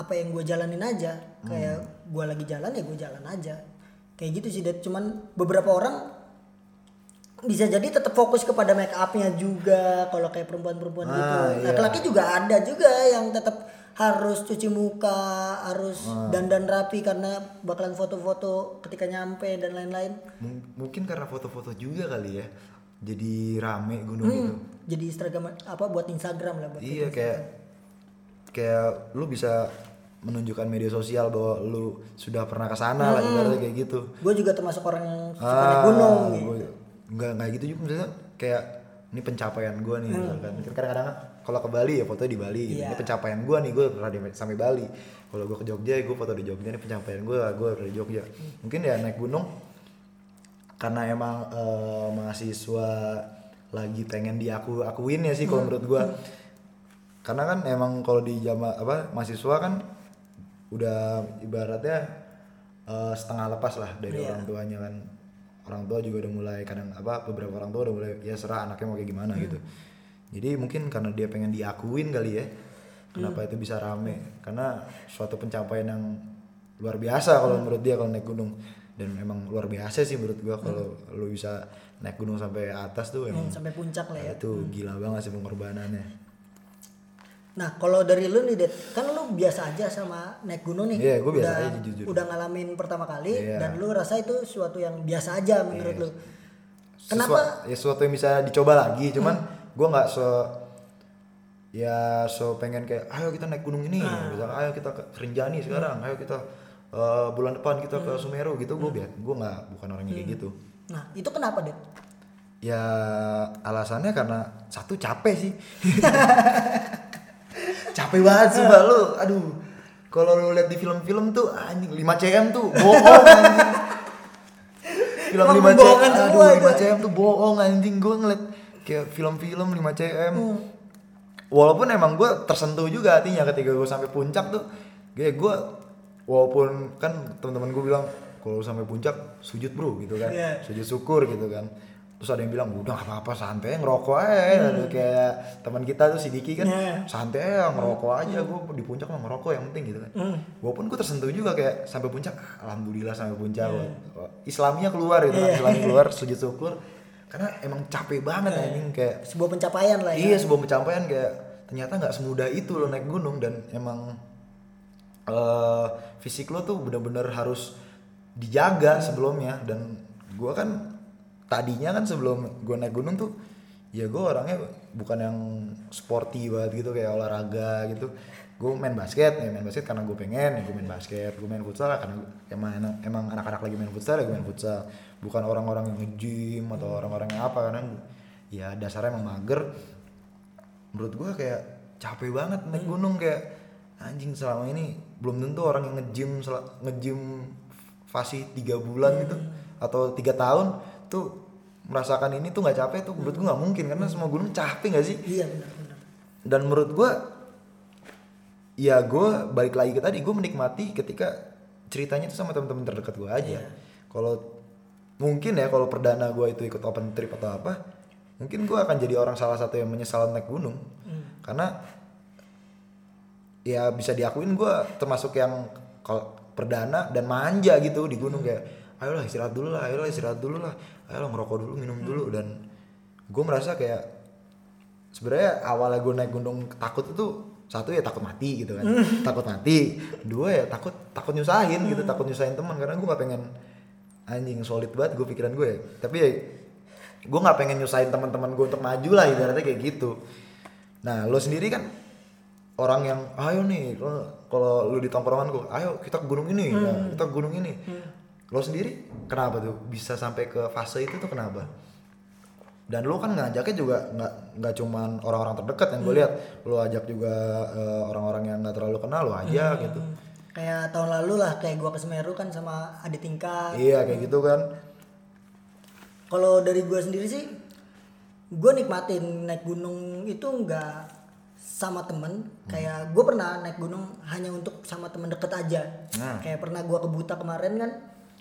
apa yang gue jalanin aja. Kayak gue lagi jalan ya gue jalan aja. Kayak gitu sih Dad. cuman beberapa orang bisa jadi tetap fokus kepada make upnya juga kalau kayak perempuan-perempuan Ah, gitu. iya. laki-laki juga ada juga yang tetap harus cuci muka harus dandan rapi karena bakalan foto-foto ketika nyampe dan lain-lain. Mung- mungkin karena foto-foto juga kali ya. Jadi rame gunung Hmm, gitu. jadi Instagram apa buat Instagram lah buat Iya kayak kayak lu bisa menunjukkan media sosial bahwa lu sudah pernah ke sana lah ibaratnya kayak gitu. gue juga termasuk orang yang suka naik gunung gitu. gua- Nggak nggak gitu juga misalnya kayak ini pencapaian gua nih misalkan. Kan Kadang-kadang kalau ke Bali ya foto di Bali. gitu. Hmm. Iya. Ini pencapaian gua nih gue pernah di- sampai Bali. Kalau gua ke Jogja gue foto di Jogja ini pencapaian gue pernah di Jogja. Mungkin ya naik gunung karena emang eh, mahasiswa lagi pengen diaku akuin ya sih kalau menurut gua karena kan emang kalau di jama apa mahasiswa kan udah ibaratnya eh, setengah lepas lah dari Iya. orang tuanya kan. Orang tua juga udah mulai kadang apa beberapa orang tua udah mulai ya serah anaknya mau kayak gimana gitu. Jadi mungkin karena dia pengen diakuin kali ya kenapa itu bisa rame? Karena suatu pencapaian yang luar biasa kalau menurut dia kalau naik gunung. Dan emang luar biasa sih menurut gua kalau lu bisa naik gunung sampai atas tuh emang Hmm, sampai puncak lah ya. itu gila banget sih pengorbanannya nah kalau dari lu nih Det kan lu biasa aja sama naik gunung nih. Iya, gua biasa udah, aja, jujur. udah ngalamin pertama kali Iya. dan lu rasa itu suatu yang biasa aja menurut lu. Sesua- kenapa? ya sesuatu yang bisa dicoba lagi cuman gua nggak so ya so pengen kayak ayo kita naik gunung ini. Misalnya ayo kita ke Rinjani sekarang ayo kita eh, bulan depan kita ke Sumeru gitu gue biar gue nggak bukan orangnya kayak gitu. Nah itu kenapa Det ya alasannya karena satu capek sih capek banget sih lu aduh. Kalau lu lihat di film-film tuh anjing 5 cm tuh bohong anjing. Film 5 cm aduh itu. 5 cm tuh bohong anjing. Gue ngeliat kayak film-film 5 cm Hmm. walaupun emang gue tersentuh juga hatinya ketika gue sampai puncak tuh. Kayak gue walaupun kan teman-teman gue bilang kalau sampai puncak sujud bro gitu kan. Iya. sujud syukur gitu kan terus ada yang bilang udah gak apa-apa santai ngerokok aja Aduh, kayak teman kita tuh si Diki kan Hmm. Iya. santai aja ngerokok aja gue di puncak mah ngerokok yang penting gitu kan Hmm. walaupun gue tersentuh juga kayak sampai puncak alhamdulillah sampai puncak Iya. Islamnya keluar gitu kan Islamnya keluar sujud syukur karena emang capek banget anjing kayak sebuah pencapaian lah ya Iya sebuah pencapaian kayak ternyata nggak semudah itu lo naik gunung dan emang eh, fisik lo tuh bener-bener harus dijaga sebelumnya dan gua kan tadinya kan sebelum gua naik gunung tuh ya gua orangnya bukan yang sporty banget gitu kayak olahraga gitu. Gue main basket ya main basket karena gue pengen ya gue main basket gue main futsal karena emang emang anak-anak lagi main futsal ya gue main futsal. Bukan orang-orang yang nge-gym atau orang-orang yang apa karena ya dasarnya emang mager. Menurut gua kayak capek banget naik gunung kayak anjing selama ini belum tentu orang yang nge-gym nge-gym fasih tiga bulan gitu atau tiga tahun tuh merasakan ini tuh nggak capek tuh. Menurut gua nggak mungkin karena semua gunung capek gak sih? Iya benar-benar dan menurut gua ya gua balik lagi ke tadi gua menikmati ketika ceritanya itu sama teman-teman terdekat gua aja. Kalau mungkin ya kalau perdana gua itu ikut open trip atau apa mungkin gua akan jadi orang salah satu yang menyesal naik gunung. Karena ya bisa diakuin gua termasuk yang kalau perdana dan manja gitu di gunung kayak ayolah istirahat dulu lah ayolah istirahat dulu lah. Ayolah ngerokok dulu minum dulu. Dan gue merasa kayak sebenarnya awalnya gue naik gunung takut itu satu ya takut mati gitu kan. Takut mati. Dua ya takut takut nyusahin gitu takut nyusahin teman. Karena gue nggak pengen anjing solid banget gue pikiran gue ya. tapi ya gue nggak pengen nyusahin teman-teman gue untuk maju lah ibaratnya kayak gitu. Nah lo sendiri kan orang yang ayo nih kalau lu di tongkrongan gue ayo kita ke gunung ini. Ya, kita ke gunung ini lo sendiri kenapa tuh? Bisa sampai ke fase itu tuh kenapa? Dan lu kan ngajaknya juga nggak nggak cuman orang-orang terdekat yang gue lihat. Lu ajak juga eh, orang-orang yang nggak terlalu kenal lu aja gitu. Kayak tahun lalu lah kayak gua ke Semeru kan sama adik tingkat. Iya kayak gitu kan. Kalau dari gua sendiri sih gua nikmatin naik gunung itu nggak sama temen. Kayak gue pernah naik gunung hanya untuk sama temen deket aja. Nah. kayak pernah gua ke Buta kemarin kan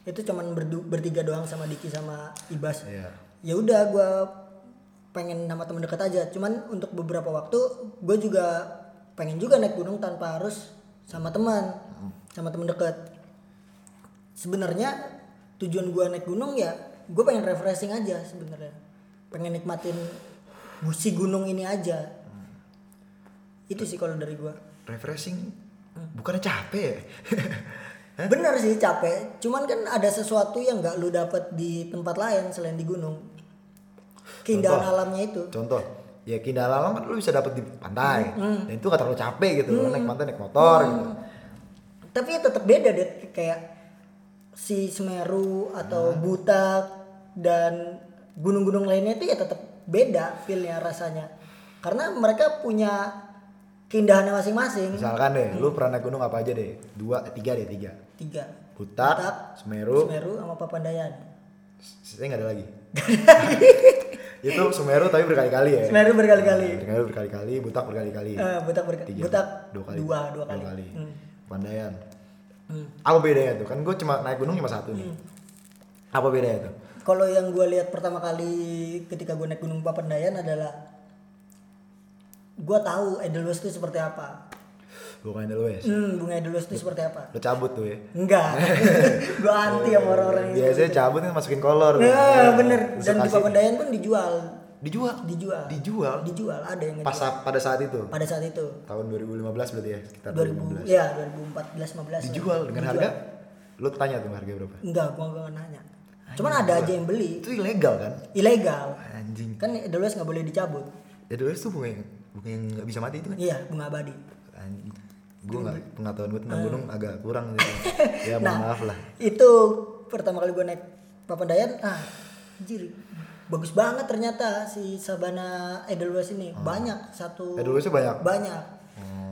itu cuman berdu- bertiga doang sama Diki sama Ibas. Iya. Ya udah gua pengen nama temen deket aja. Cuman untuk beberapa waktu gue juga pengen juga naik gunung tanpa harus sama teman sama temen deket. Sebenarnya tujuan gua naik gunung ya gue pengen refreshing aja sebenarnya. Pengen nikmatin busi gunung ini aja. Itu sih kalau dari gua. Refreshing? Bukannya capek ya bener sih capek. Cuman kan ada sesuatu yang nggak lu dapet di tempat lain selain di gunung. Keindahan Contoh. alamnya itu. Contoh. Ya keindahan alam kan lu bisa dapet di pantai. Dan itu gak terlalu capek gitu Lu naik pantai naik motor gitu. Tapi ya tetap beda deh kayak si Semeru atau Butak dan gunung-gunung lainnya itu ya tetap beda feelnya rasanya. Karena mereka punya keindahannya masing-masing. Misalkan deh lu pernah naik gunung apa aja deh? Dua tiga deh tiga. Tiga. Butak, Semeru, Semeru sama Papandayan saya nggak ada lagi. Itu Semeru tapi berkali-kali ya. Semeru berkali-kali. Semeru berkali-kali Butak berkali-kali. Eh, Butak berkali Tiga. Butak dua kali. dua dua kali, Hmm. Pandayan apa bedanya tuh? Kan gue cuma naik gunung cuma satu nih. Hmm. apa bedanya tuh? Kalau yang gue lihat pertama kali ketika gue naik gunung Papandayan adalah gue tahu Edelweiss itu seperti apa. Bukan Edelweiss hmm, bunga Edelweiss itu seperti apa? Lo cabut tuh ya? Enggak. Gue anti sama orang-orang biasanya cabut kan masukin kolor. Nah, bener. Bisa Dan di Papandayan pun dijual. dijual? Dijual. dijual? Dijual, ada yang pas pada saat itu? Pada saat itu. tahun 2015 berarti ya? Sekitar 2000, 2015 ya 2014 15. dijual dengan harga? Lo tanya tuh harga berapa? Enggak, gua enggak nanya. Cuman ada aja yang beli. itu ilegal kan? Ilegal. anjing. Kan Edelweiss nggak boleh dicabut. Edelweiss tuh bunga yang bunga yang nggak bisa mati itu kan Iya, bunga abadi. gue nggak pengetahuan gue tentang gunung agak kurang gitu ya mohon Nah. maaf lah Itu pertama kali gue naik Papandayan, ah, anjir. Bagus banget ternyata si Sabana Edelweiss ini. Banyak satu. Edelweiss-nya banyak? Banyak.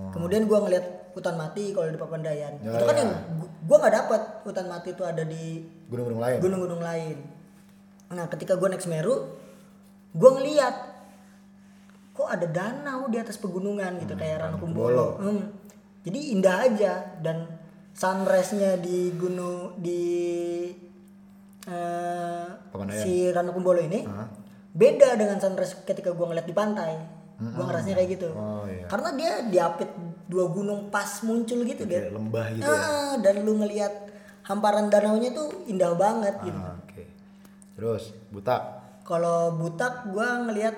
Kemudian gua ngeliat hutan mati kalau di Papandayan. Ya, itu kan ya. yang gu- gua nggak dapat hutan mati itu ada di gunung-gunung lain gunung-gunung lain. Nah, ketika gua naik Semeru, gua ngeliat kok ada danau di atas pegunungan gitu kayak Ranukumbolo. Hmm. Jadi indah aja dan sunrise-nya di gunung di eh, Papandayan. si Ranukumbolo ini beda dengan sunrise ketika gua ngeliat di pantai. Gua ngerasanya kayak gitu. oh iya Karena dia diapit dua gunung pas muncul gitu dia. lembah gitu ya Ah, dan lu ngelihat hamparan danaunya tuh indah banget gitu. Ah, oke terus butak Kalau butak gua ngelihat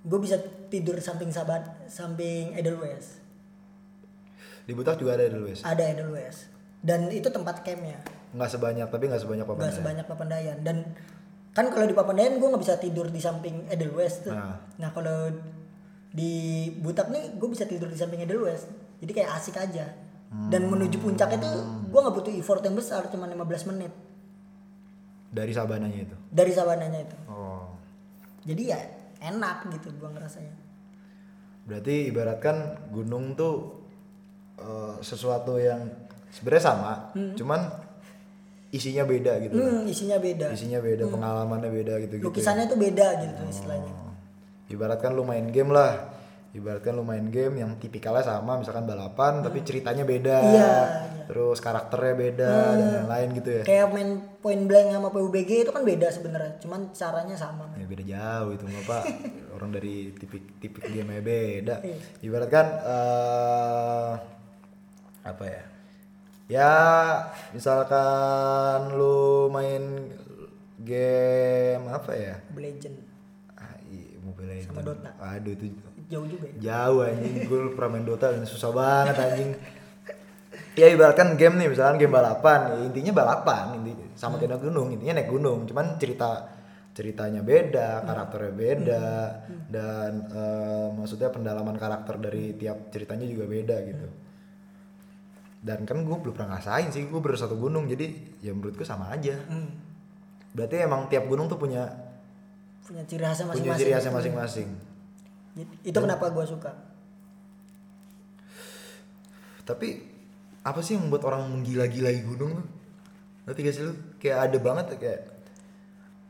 gue bisa tidur samping sahabat samping Edelweiss. Di Butak juga ada Edelweiss. Ada Edelweiss. Dan itu tempat campnya. Nggak sebanyak tapi nggak sebanyak Gak Papandayan. sebanyak Papandayan. Dan kan kalau di Papandayan gue nggak bisa tidur di samping Edelweiss tuh. Nah. Nah, kalau di Butak nih gue bisa tidur di samping Edelweiss. Jadi kayak asik aja. Dan menuju puncak itu gue nggak butuh effort yang besar, cuma 15 menit Dari Sabananya itu. dari sabananya itu. Oh. Jadi ya enak gitu gue ngerasanya. Berarti ibaratkan gunung tuh eh, sesuatu yang sebenarnya sama, cuman isinya beda gitu. Hmm, isinya beda. Isinya beda, pengalamannya beda gitu-gitu. Lukisannya tuh beda gitu istilahnya. Oh. Ibaratkan lu main game lah. Ibaratkan lu main game yang tipikalnya sama, misalkan balapan tapi ceritanya beda. Iya, iya. Terus karakternya beda dan lain-lain gitu ya. Kayak main point blank sama PUBG itu kan beda sebenarnya, cuman caranya sama. Ya beda jauh itu nggak pak. Orang dari tipik tipik game beda. Iya. Ibaratkan eh apa ya? Ya misalkan lu main game apa ya? Mobile Legend Ah, iya, Mobile Legends. Sama Dota. Aduh itu jauh juga ya. jauh anjing gue pernah main Dota dan susah banget anjing. Ya ibaratkan game nih misalkan game balapan, ya intinya balapan, inti sama kayak naik gunung, intinya naik gunung, cuman cerita ceritanya beda, karakternya beda, dan eh, maksudnya pendalaman karakter dari tiap ceritanya juga beda gitu. Dan kan gue belum pernah ngerasain sih, gue baru satu gunung, jadi ya menurutku sama aja. Hmm. Berarti emang tiap gunung tuh punya Punya ciri khasnya punya masing-masing. ciri khasnya masing-masing. Jadi, Itu kenapa gue suka. Tapi apa sih yang membuat orang menggila-gilai gunung tuh? Ngerti gak sih lu? Kayak ada banget ya, kayak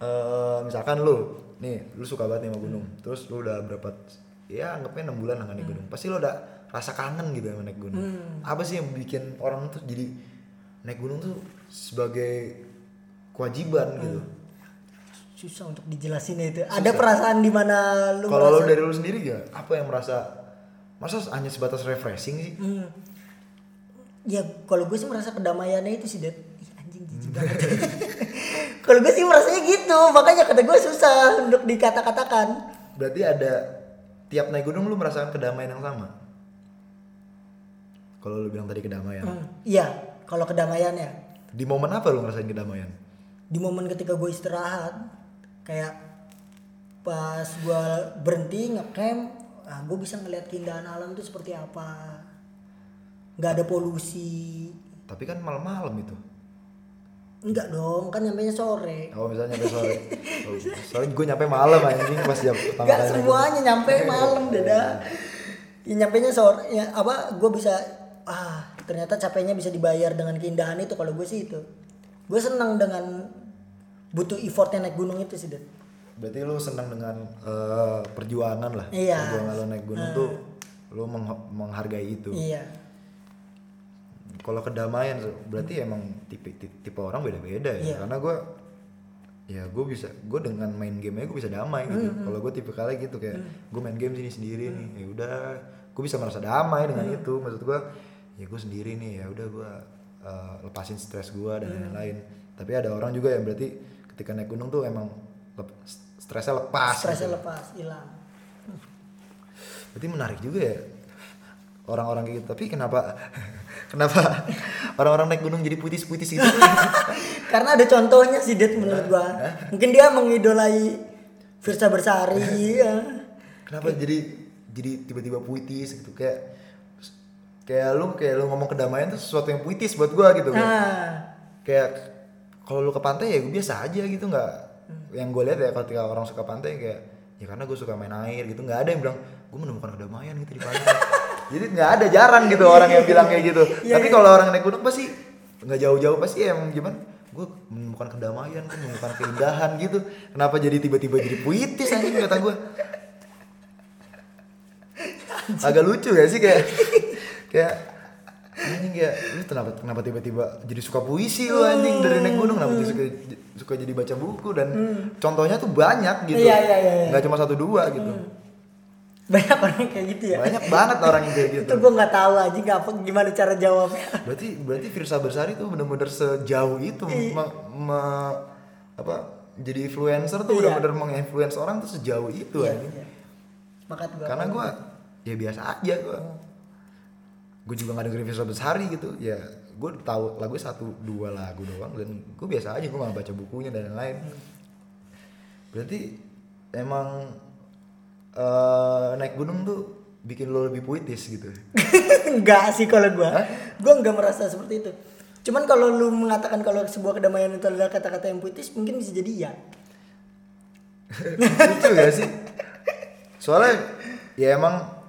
eh misalkan lu nih lu suka banget nih sama gunung. Terus lu udah berapa ya anggapnya enam bulan lah naik gunung. Pasti lu udah rasa kangen gitu sama naik gunung. Apa sih yang bikin orang tuh jadi naik gunung tuh sebagai kewajiban gitu Susah untuk dijelasin itu. Ada perasaan di mana lu kalau lu merasa- dari lu sendiri gak apa yang merasa masa hanya sebatas refreshing sih Hmm. Ya kalau gue sih merasa kedamaiannya itu sih, Det. Ih, anjing jijik banget. kalau gue sih merasanya gitu, makanya kata gue susah untuk dikata-katakan. Berarti ada tiap naik gunung lu merasakan kedamaian yang sama. Kalau lu bilang tadi kedamaian. Hmm, Iya, kalau kedamaiannya. Di momen apa lu ngerasain kedamaian? Di momen ketika gue istirahat, kayak pas gue berhenti ngecamp, ah, gue bisa ngeliat keindahan alam itu seperti apa. Nggak ada polusi. Tapi kan malam-malam itu. Enggak dong, kan nyampe sore. Oh misalnya nyampe sore. Oh, soalnya gue nyampe malam anjing pas jam pertama Enggak semuanya nyampe malam deda. Ya nyampe nya sore ya apa gue bisa ah ternyata capeknya bisa dibayar dengan keindahan itu kalau gue sih itu. Gue senang dengan butuh effortnya naik gunung itu sih, gunung. Berarti lu senang dengan eh, perjuangan lah. Iya. Perjuangan lu naik gunung tuh lu meng- menghargai itu. Iya. Kalau kedamaian berarti emang tipe tipe, tipe orang beda-beda ya. Iya. Karena gue ya gue bisa gue dengan main game gue bisa damai gitu. Kalau gue tipe kali gitu kayak gue main game sini sendiri nih, ya udah gue bisa merasa damai dengan itu. Maksud gue ya gue sendiri nih ya udah gue uh, lepasin stres gue dan lain-lain. Tapi ada orang juga yang berarti ketika naik gunung tuh emang lep- stresnya lepas. Stresnya gitu. lepas, hilang. Berarti menarik juga ya orang-orang gitu. Tapi kenapa kenapa orang-orang naik gunung jadi puitis-puitis gitu? Karena ada contohnya sih, Det menurut gua. Mungkin dia mengidolai Firsa Bersari ya. kenapa jadi jadi tiba-tiba puitis gitu kayak kayak lu kayak lu ngomong kedamaian tuh sesuatu yang puitis buat gua gitu kan. Nah, Kayak kalau lu ke pantai ya gue biasa aja gitu nggak yang gue lihat ya ketika orang suka pantai kayak ya karena gue suka main air gitu nggak ada yang bilang gue menemukan kedamaian gitu di pantai. Jadi nggak ada jarang gitu orang yang bilang kayak gitu. Iya, tapi iya. kalau orang naik gunung pasti nggak jauh-jauh pasti emang gimana gue menemukan kedamaian gue menemukan keindahan gitu. Kenapa jadi tiba-tiba jadi puitis anjing kata gue agak lucu ya sih kayak kayak anjing kayak lu kenapa kenapa tiba-tiba jadi suka puisi lu anjing dari naik gunung kenapa suka suka jadi baca buku dan contohnya tuh banyak gitu Hmm. Iya, iya, iya, iya. nggak cuma satu dua gitu banyak orang yang kayak gitu ya. banyak banget orang yang kayak gitu Itu gua nggak tahu aja nggak apa gimana cara jawabnya. berarti berarti Firsa Bersari tuh bener-bener sejauh itu me- me- apa jadi influencer tuh Iya. bener-bener menginfluence orang tuh sejauh itu Iya, anjing iya. Sepakat gua. karena gue ya biasa aja gue gue juga nggak dengerin Firsa Besari gitu. Ya gue tahu lagu satu dua lagu doang dan gue biasa aja gue nggak baca bukunya dan lain-lain. Berarti emang eh, naik gunung tuh bikin lo lebih puitis gitu? Enggak sih kalau gua. Gua enggak merasa seperti itu. Cuman kalau lu mengatakan kalau sebuah kedamaian itu adalah kata-kata yang puitis mungkin bisa jadi ya lucu gak sih? Soalnya ya emang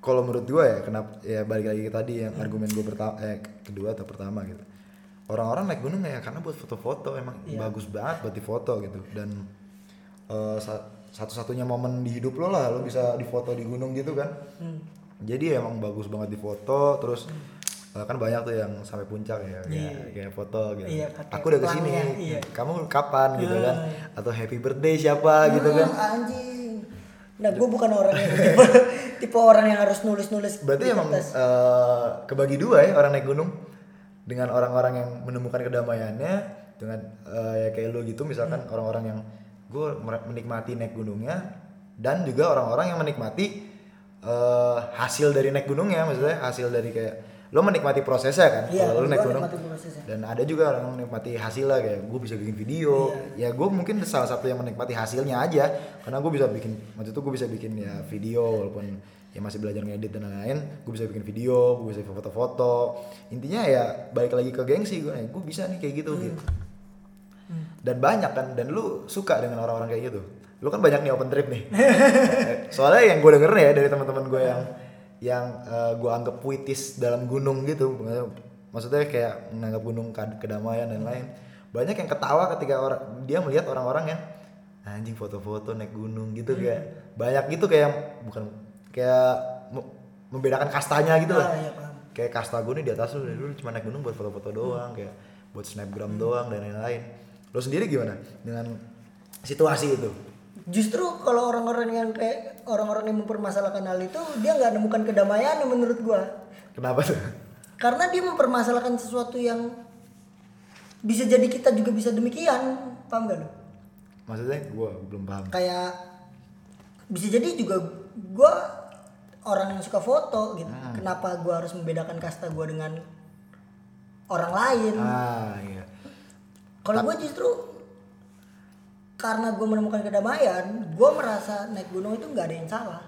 kalau menurut gue ya kenapa ya balik lagi ke tadi yang argumen gue pertama eh kedua atau pertama gitu. Orang-orang naik gunung ya karena buat foto-foto emang bagus banget buat difoto gitu. Dan sa- satu-satunya momen di hidup lo lah lo bisa difoto di gunung gitu kan. Jadi emang bagus banget difoto terus eh, kan banyak tuh yang sampai puncak ya kayak, kayak foto gitu. Iya, pakai aku udah ke sini iya. kamu kapan gitu kan? Atau happy birthday siapa gitu kan? Hmm, anjing nah gue bukan orang yang tipe, tipe orang yang harus nulis-nulis Berarti di emang eh, kebagi dua ya orang naik gunung dengan orang-orang yang menemukan kedamaiannya dengan eh, ya kayak lu gitu misalkan Hmm. orang-orang yang gue menikmati naik gunungnya dan juga orang-orang yang menikmati eh, hasil dari naik gunungnya maksudnya hasil dari kayak lo menikmati prosesnya kan Iya, kalau lo naik gunung. dan ada juga orang yang menikmati hasilnya kayak gue bisa bikin video. Iya. ya gue mungkin salah satu yang menikmati hasilnya aja karena gue bisa bikin waktu itu gue bisa bikin ya video walaupun ya masih belajar ngedit dan lain-lain gue bisa bikin video gue bisa foto-foto. Intinya ya balik lagi ke gengsi gue gue bisa nih kayak gitu gitu. Dan banyak kan dan lu suka dengan orang-orang kayak gitu. Lu kan banyak nih open trip nih. Soalnya yang gue denger ya dari teman-teman gue yang yang gue anggap puitis dalam gunung gitu. Maksudnya kayak menganggap gunung kad- kedamaian dan lain banyak yang ketawa ketika orang dia melihat orang-orang yang anjing foto-foto naik gunung gitu kayak banyak gitu kayak bukan kayak me- membedakan kastanya gitu lah Ah, iya, kayak kasta gue nih di atas lu lu cuma naik gunung buat foto-foto doang kayak buat snapgram doang dan lain-lain. Lo sendiri gimana dengan situasi itu Justru kalau orang-orang yang kayak orang-orang yang mempermasalahkan hal itu dia nggak nemukan kedamaian menurut gua. kenapa tuh Karena dia mempermasalahkan sesuatu yang bisa jadi kita juga bisa demikian, paham gak lo? maksudnya gue belum paham Kayak bisa jadi juga gua orang yang suka foto gitu. Kenapa gua harus membedakan kasta gua dengan orang lain? ah iya Kalau gue justru karena gue menemukan kedamaian, gue merasa naik gunung itu nggak ada yang salah.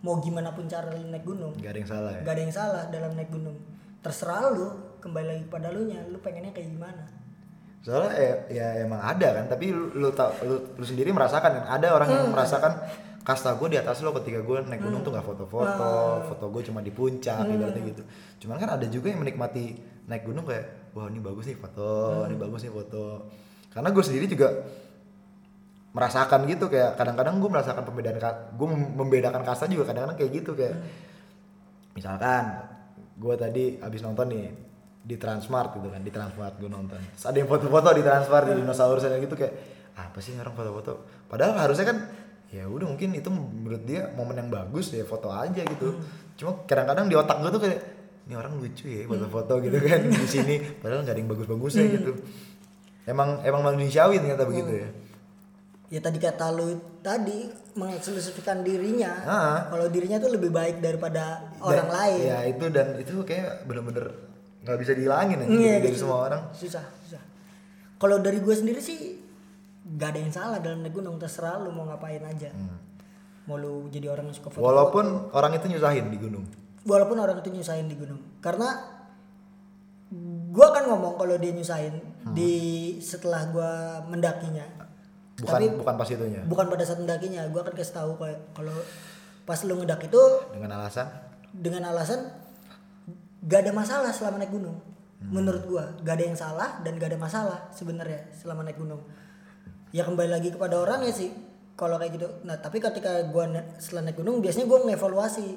Mau gimana pun cara lu naik gunung, nggak ada yang salah ya? Nggak ada yang salah dalam naik gunung. Terserah lu, kembali lagi pada lu nya, lu pengennya kayak gimana. soalnya ya, ya emang ada kan tapi lu lu, tau, lu, lu sendiri merasakan kan? Ada orang yang merasakan kasta gue di atas lo ketika gue naik gunung tuh nggak foto-foto foto gue cuma di puncak ibaratnya gitu. Cuman kan ada juga yang menikmati naik gunung kayak wah ini bagus nih foto ini bagus nih foto. Karena gue sendiri juga merasakan gitu kayak kadang-kadang gue merasakan pembedaan gue membedakan kasta juga kadang-kadang kayak gitu kayak misalkan gue tadi abis nonton nih di Transmart gitu kan di Transmart gue nonton. Terus ada yang foto-foto di Transmart di dinosaurus dan gitu kayak apa sih orang foto-foto? Padahal harusnya kan ya udah mungkin itu menurut dia momen yang bagus ya foto aja gitu. Cuma kadang-kadang di otak gue tuh kayak ini orang lucu ya foto-foto gitu kan di sini padahal nggak ada yang bagus-bagusnya gitu. Emang emang manusiawi ternyata begitu ya Ya tadi kata lu tadi mengeksklusifkan dirinya. Kalau dirinya tuh lebih baik daripada orang Dan- lain. ya itu dan itu kayak bener-bener nggak bisa dihilangin ya dari semua orang Susah, susah. Kalau dari gue sendiri sih gak ada yang salah dalam naik gunung terserah lu mau ngapain aja. Mau lu jadi orang yang suka foto. Hmm. walaupun orang itu nyusahin di gunung walaupun orang itu nyusahin di gunung. Karena gua kan ngomong kalau dia nyusahin Hmm. di setelah gua mendakinya. Bukan Tapi bukan pas itunya bukan pada saat mendakinya, gua akan kasih tahu kayak kalau pas lu ngedak itu dengan alasan dengan alasan gak ada masalah selama naik gunung. Hmm. Menurut gua gak ada yang salah dan gak ada masalah sebenarnya selama naik gunung. Ya kembali lagi kepada orang ya sih. Kalau kayak gitu. Nah, tapi ketika gua na- setelah naik gunung biasanya gua ngevaluasi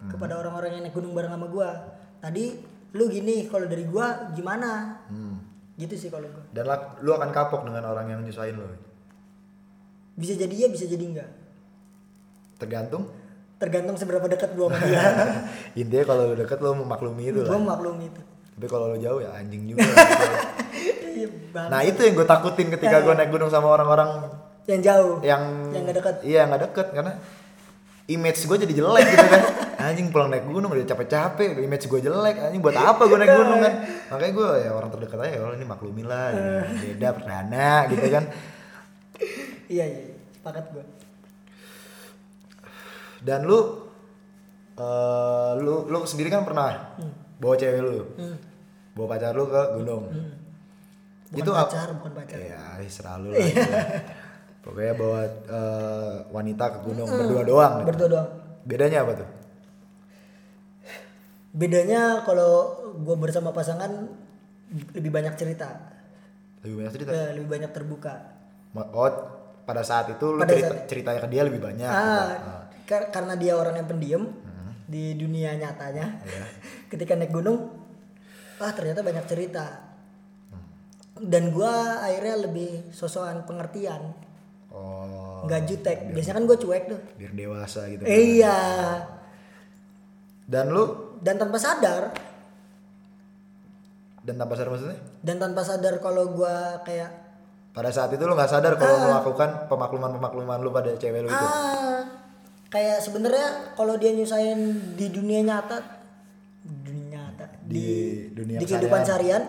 Hmm. kepada orang-orang yang naik gunung bareng sama gua. Tadi lu gini, kalau dari gua gimana? Hmm. Gitu sih kalau gua. dan lu akan kapok dengan orang yang nyusahin lo Bisa jadi ya, bisa jadi enggak. tergantung. Tergantung seberapa dekat gua sama dia. intinya kalau lu deket lu memaklumi itu gua lah. maklumi itu. tapi kalau lu jauh ya anjing juga. Iya, nah itu yang gue takutin ketika gue naik gunung sama orang-orang yang jauh. yang Yang nggak deket. iya nggak deket karena image gue jadi jelek gitu kan. Anjing pulang naik gunung udah capek-capek image gue jelek. Anjing buat apa gue naik gunung kan? Makanya gue ya orang terdekat aja ya Allah ini maklumin lah beda perdana gitu kan. Iya iya sepakat gue dan lu eh lu lu sendiri kan pernah bawa cewek lu? Bawa pacar lu ke gunung? Bukan itu pacar bukan pacar. Ya serah lu lah gitu. pokoknya bawa eh, wanita ke gunung berdua doang gitu. berdua doang. Bedanya apa tuh? Bedanya kalau gue bersama pasangan lebih banyak cerita. Lebih banyak cerita? Eh, lebih banyak terbuka. Oh pada saat itu lu Pada cerita, saat- ceritanya ke dia lebih banyak gitu. ah, Ah. kar- karena dia orang yang pendiam Hmm. di dunia nyatanya Iya. ketika naik gunung ah ternyata banyak cerita Hmm. dan gua akhirnya lebih sosokan pengertian oh nggak jutek biasanya kan gue cuek tuh biar dewasa gitu Eh, iya dan lu dan tanpa sadar dan tanpa sadar maksudnya dan tanpa sadar kalau gua kayak pada saat itu lu nggak sadar kalau melakukan pemakluman pemakluman lu pada cewek lu itu? Ah. Kayak sebenarnya kalau dia nyusahin di dunia nyata dunia nyata di dunia di kehidupan seharian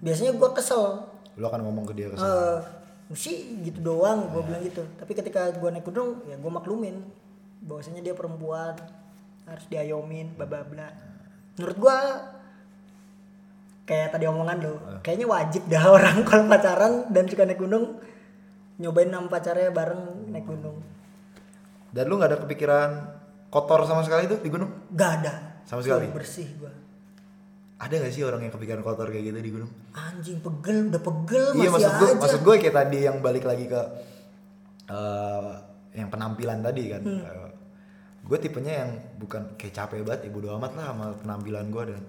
biasanya gua kesel. Lu akan ngomong ke dia ke eh sih gitu doang gue bilang gitu. Tapi ketika gue naik gunung ya gue maklumin bahwasanya dia perempuan harus diayomin bla bla bla. Menurut gue kayak tadi omongan lo kayaknya wajib dah orang kalau pacaran dan suka naik gunung nyobain sama pacarnya bareng naik gunung. Dan lu nggak ada kepikiran kotor sama sekali tuh di gunung? Gak ada. Sama sekali? Full bersih gue ada gak sih orang yang kepikiran kotor kayak gitu di gunung? Anjing pegel udah pegel iya masih maksud gue aja. maksud gue kayak tadi yang balik lagi ke eh, yang penampilan tadi kan. Hmm. gue tipenya yang bukan kayak capek banget ibu doa amat lah sama penampilan gue dan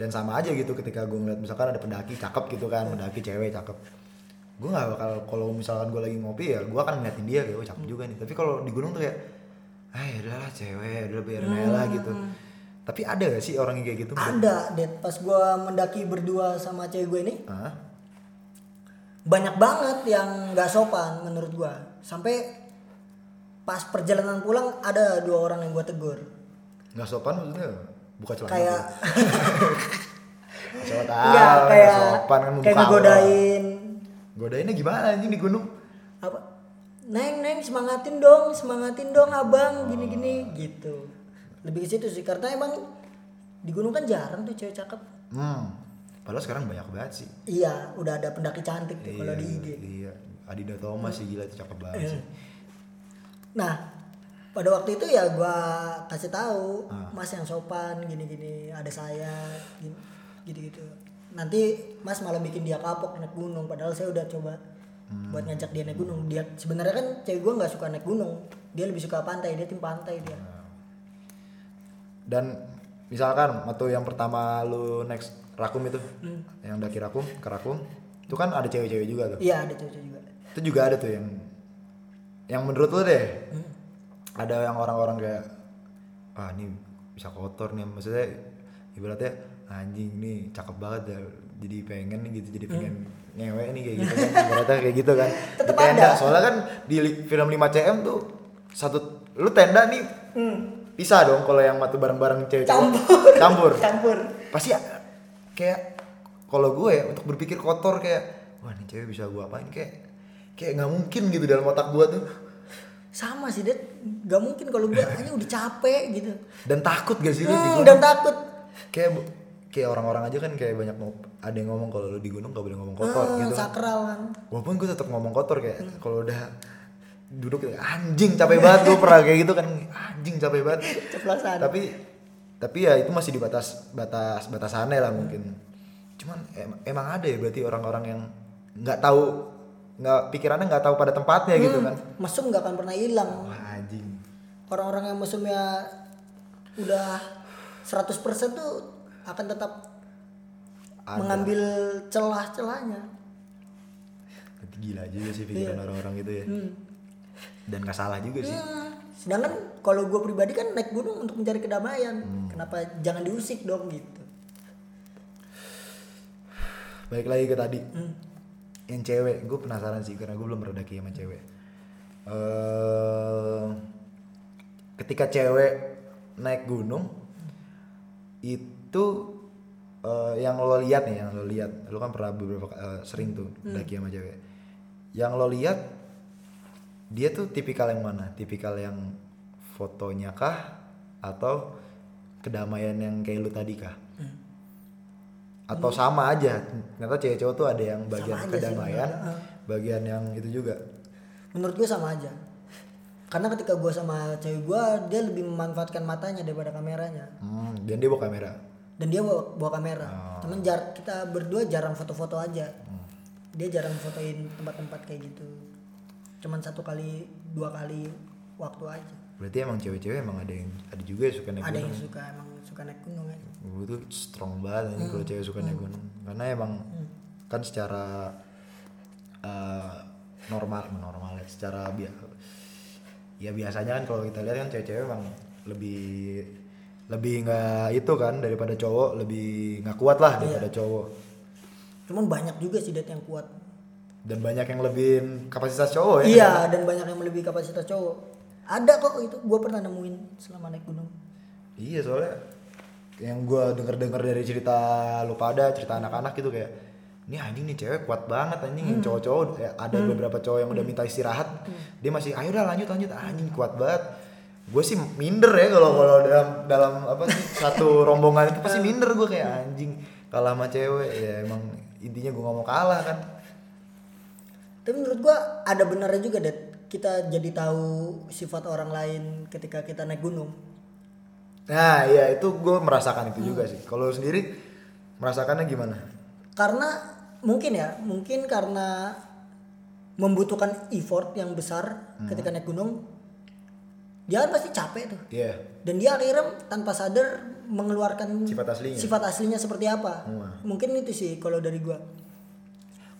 dan sama aja gitu ketika gue ngeliat misalkan ada pendaki cakep gitu kan pendaki cewek cakep. Gue nggak bakal kalau misalkan gue lagi ngopi ya gue akan ngeliatin dia kayak oh cakep juga nih. Tapi kalau di gunung tuh kayak ah ya udahlah cewek udah biarin aja lah gitu. Tapi ada gak sih orang yang kayak gitu? Ada deh pas gue mendaki berdua sama cewek gue ini Hah? banyak banget yang nggak sopan menurut gua. Sampai pas perjalanan pulang ada dua orang yang gua tegur. Nggak sopan maksudnya buka celana kayak Siapa tahu, kayak sopan kan kayak aurat. Godainnya gimana anjing di gunung? apa neng neng semangatin dong semangatin dong abang gini gini gitu lebih ke situ sih karena emang di gunung kan jarang tuh cewek cakep Hmm. Padahal sekarang banyak banget sih. iya udah ada pendaki cantik tuh kalau di IG Iya. Adida Thomas sih gila itu cakep banget sih. Nah, pada waktu itu ya gua kasih tahu, Ah. Mas yang sopan gini-gini, ada saya gitu-gitu. Nanti Mas malah bikin dia kapok naik gunung padahal saya udah coba Hmm. buat ngajak dia naik gunung. Dia sebenarnya kan cewek gua nggak suka naik gunung. Dia lebih suka pantai, dia tim pantai dia. Dan misalkan waktu yang pertama lu next Rakum itu, yang daki Rakum ke Rakum, itu kan ada cewek-cewek juga tuh. Iya, ada cewek juga. Itu juga ada tuh yang yang menurut lu deh. Hmm. Ada yang orang-orang kayak ah ini bisa kotor nih maksudnya ibaratnya anjing nih cakep banget ya jadi pengen nih gitu jadi pengen ngewe nih kayak gitu kan ibaratnya kayak gitu kan Hmm. Tetep di tenda ada. soalnya kan di film 5 cm tuh satu lu tenda nih bisa dong kalau yang matu bareng-bareng cewek Hmm. Campur. campur Campur. pasti ya, kayak kalau gue ya untuk berpikir kotor kayak wah ini cewek bisa gue apain kayak kayak nggak mungkin gitu dalam otak gue tuh Sama sih, Ded. Gak mungkin kalau gua hanya udah capek gitu. dan takut gak sih lu Hmm, dan takut. kayak kayak orang-orang aja kan kayak banyak ada yang ngomong kalau lu di gunung gak boleh ngomong kotor Hmm, gitu kan sakral kan. walaupun gue tetap ngomong kotor kayak kalau udah duduk kayak anjing capek banget gue pernah kayak gitu kan anjing capek banget Ceplosan. tapi tapi ya itu masih di batas batas batasannya lah mungkin cuman em- emang ada ya berarti orang-orang yang nggak tahu nggak pikirannya nggak tahu pada tempatnya gitu kan. mesum nggak akan pernah hilang. Wah anjing. Orang-orang yang mesumnya udah 100% tuh akan tetap Ada. mengambil celah-celahnya. Tapi gila juga sih pikiran orang-orang gitu ya. Dan nggak salah juga sih. Hmm, sedangkan kalau gue pribadi kan naik gunung untuk mencari kedamaian. Kenapa jangan diusik dong gitu? Balik lagi ke tadi yang cewek. Gue penasaran sih karena gue belum pernah daki sama cewek. Eh ketika cewek naik gunung itu eh, yang lo lihat nih yang lo lihat. Lo kan pernah beberapa eh, sering tuh daki sama cewek. Yang lo lihat dia tuh tipikal yang mana? Tipikal yang fotonya kah? Atau kedamaian yang kayak lu tadi kah atau sama aja. Ternyata cewek cowok tuh ada yang bagian sih kedamaian bagian yang itu juga. Menurut gue sama aja. Karena ketika gue sama cewek gue dia lebih memanfaatkan matanya daripada kameranya. Hmm, dan dia bawa kamera? Dan dia bawa, bawa kamera. Oh. cuman jar kita berdua jarang foto-foto aja. Hmm. dia jarang fotoin tempat-tempat kayak gitu. Cuman satu kali dua kali waktu aja. Berarti emang cewek-cewek emang ada yang ada juga yang suka naik ada gunung. yang suka emang suka naik gunung ya. Gue tuh strong banget ini kalau cewek suka naik gunung. Karena emang kan secara eh, normal normal ya secara bi- ya biasanya kan kalau kita lihat kan cewek-cewek emang lebih lebih nggak itu kan daripada cowok lebih nggak kuat lah daripada cowok. Cuman banyak juga sih dat yang kuat. Dan banyak yang lebih kapasitas cowok ya. Iya dan banyak yang melebihi kapasitas cowok. Ada kok itu gue pernah nemuin selama naik gunung Iya soalnya yang gue denger denger dari cerita lu pada cerita anak-anak gitu kayak ini anjing nih cewek kuat banget anjing yang cowok-cowok. Ya, ada beberapa cowok yang udah minta istirahat dia masih ayo udah lanjut lanjut. Anjing kuat banget. Gue sih minder ya kalau kalau dalam dalam apa sih satu rombongan itu pasti minder gue kayak anjing kalah sama cewek. Ya emang intinya gue gak mau kalah kan. Tapi menurut gue ada benarnya juga dat kita jadi tahu sifat orang lain ketika kita naik gunung nah iya. itu gue merasakan itu juga sih. Kalau sendiri merasakannya gimana? Karena mungkin ya mungkin karena membutuhkan effort yang besar ketika naik gunung dia kan pasti capek tuh. Iya. Dan dia akhirnya tanpa sadar mengeluarkan Sifat aslinya. sifat aslinya seperti apa. Wah. mungkin itu sih kalau dari gua.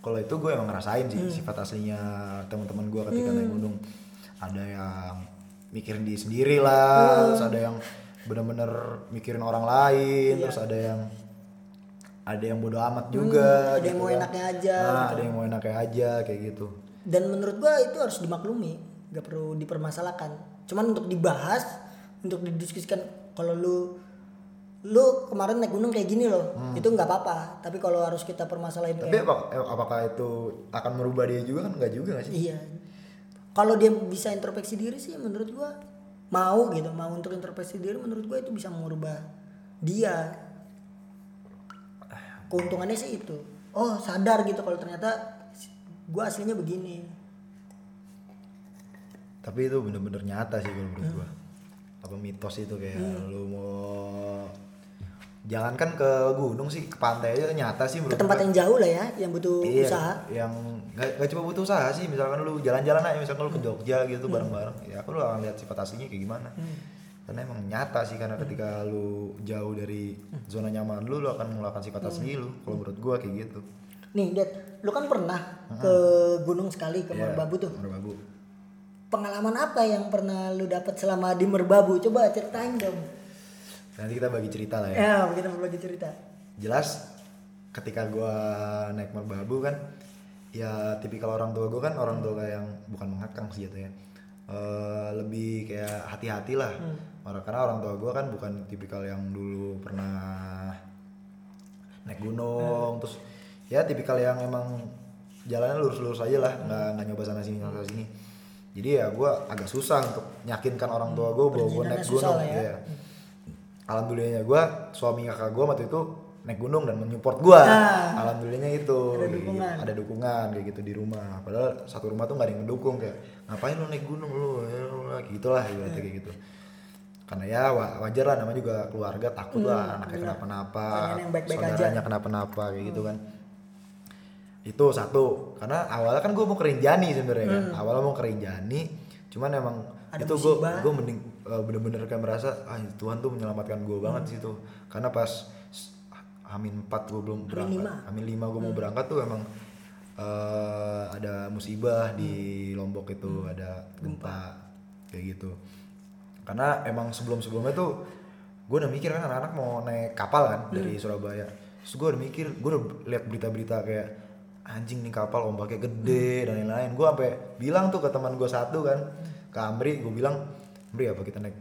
Kalau itu gue emang ngerasain sih Hmm. sifat aslinya teman-teman gue ketika naik gunung. Ada yang mikirin diri sendiri lah Hmm. terus ada yang bener-bener mikirin orang lain Iya. terus ada yang ada yang bodoh amat juga Hmm, ada yang gitu mau kan. enaknya aja, Nah, gitu. ada yang mau enaknya aja kayak gitu. Dan menurut gua itu harus dimaklumi gak perlu dipermasalahkan. Cuman untuk dibahas untuk didiskusikan kalau lu lu kemarin naik gunung kayak gini loh itu nggak apa-apa. Tapi kalau harus kita permasalahin tapi kayak apa- eh, apakah itu akan merubah dia juga kan? Nggak juga nggak sih? Iya. Kalau dia bisa introspeksi diri sih menurut gua mau gitu mau untuk introspeksi diri menurut gua itu bisa merubah dia. Keuntungannya sih itu. Oh sadar gitu kalau ternyata gua aslinya begini. Tapi itu bener-bener nyata sih kalau menurut Hmm. gua. Apa mitos itu kayak lu mau jangankan ke gunung sih ke pantai aja nyata sih ke menurut tempat gua. yang jauh lah ya yang butuh Iya, usaha. yang gak, gak cuma butuh usaha sih misalkan lu jalan-jalan aja misalkan lu ke Jogja gitu bareng-bareng ya aku lu akan lihat sifat aslinya kayak gimana. Karena emang nyata sih karena ketika lu jauh dari zona nyaman lu lu akan mengeluarkan sifat asli lu kalau menurut gua kayak gitu. Nih Dad lu kan pernah ke gunung sekali ke Iya, Merbabu tuh. Merbabu. Pengalaman apa yang pernah lu dapat selama di Merbabu? Coba ceritain dong. Nanti kita bagi cerita lah ya. Ya kita berbagi cerita. Jelas ketika gua naik merbabu kan ya tipikal orang tua gua kan orang tua yang bukan mengakang sih jatuhnya. Eh, lebih kayak hati-hati lah. Orang karena orang tua gua kan bukan tipikal yang dulu pernah naik gunung. Terus ya tipikal yang emang jalannya lurus-lurus aja lah. Nggak nggak nyoba sana sini sana sini. Jadi ya gua agak susah untuk yakinkan orang tua gua bahwa gua naik gunung. ya. Iya. Alhamdulillahnya gue suami kakak gue waktu itu naik gunung dan menyupport gue Ah. alhamdulillahnya itu. Ada dukungan. gitu. ada dukungan kayak gitu di rumah. Padahal satu rumah tuh gak ada yang ngedukung kayak ngapain lu naik gunung lu? Ya, lu lah gitu kayak gitu. Karena ya wa- wajar lah namanya juga keluarga takut lah anaknya kenapa-napa saudaranya kenapa-napa kayak gitu kan. Itu satu. Karena awalnya kan gue mau ke Rinjani sebenarnya kan. Awalnya mau ke Rinjani cuman emang Ada itu gue gue mending eh, bener-bener kayak merasa ah Tuhan tuh menyelamatkan gue banget sih tuh karena pas Amin 4 gue belum berangkat. Amin 5 gue mau berangkat tuh emang eh, ada musibah di Lombok itu ada gempa kayak gitu. Karena emang sebelum-sebelumnya tuh gue udah mikir kan anak-anak mau naik kapal kan dari Surabaya. Terus gue udah mikir gue udah lihat berita-berita kayak anjing nih kapal ombaknya gede dan lain-lain. Gue sampai bilang tuh ke teman gue satu kan ke Amri gue bilang Amri apa kita naik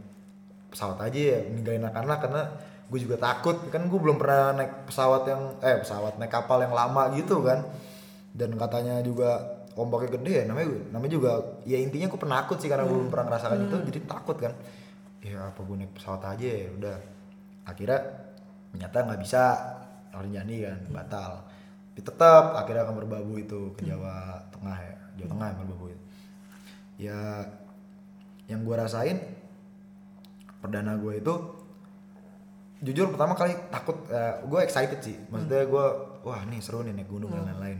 pesawat aja ya ninggalin anak-anak? Karena gue juga takut kan gue belum pernah naik pesawat yang eh pesawat naik kapal yang lama gitu kan. Dan katanya juga ombaknya gede ya namanya namanya juga ya intinya gue penakut sih karena gue belum pernah ngerasakan itu jadi takut kan. Ya apa gue naik pesawat aja ya udah. Akhirnya ternyata nggak bisa jadi kan batal. Tapi tetap akhirnya akan berbabu itu ke Jawa Tengah ya Jawa Tengah yang berbabu itu. Ya yang gue rasain perdana gue itu jujur pertama kali takut gue excited sih. Maksudnya gue wah nih seru nih naik gunung dan lain-lain.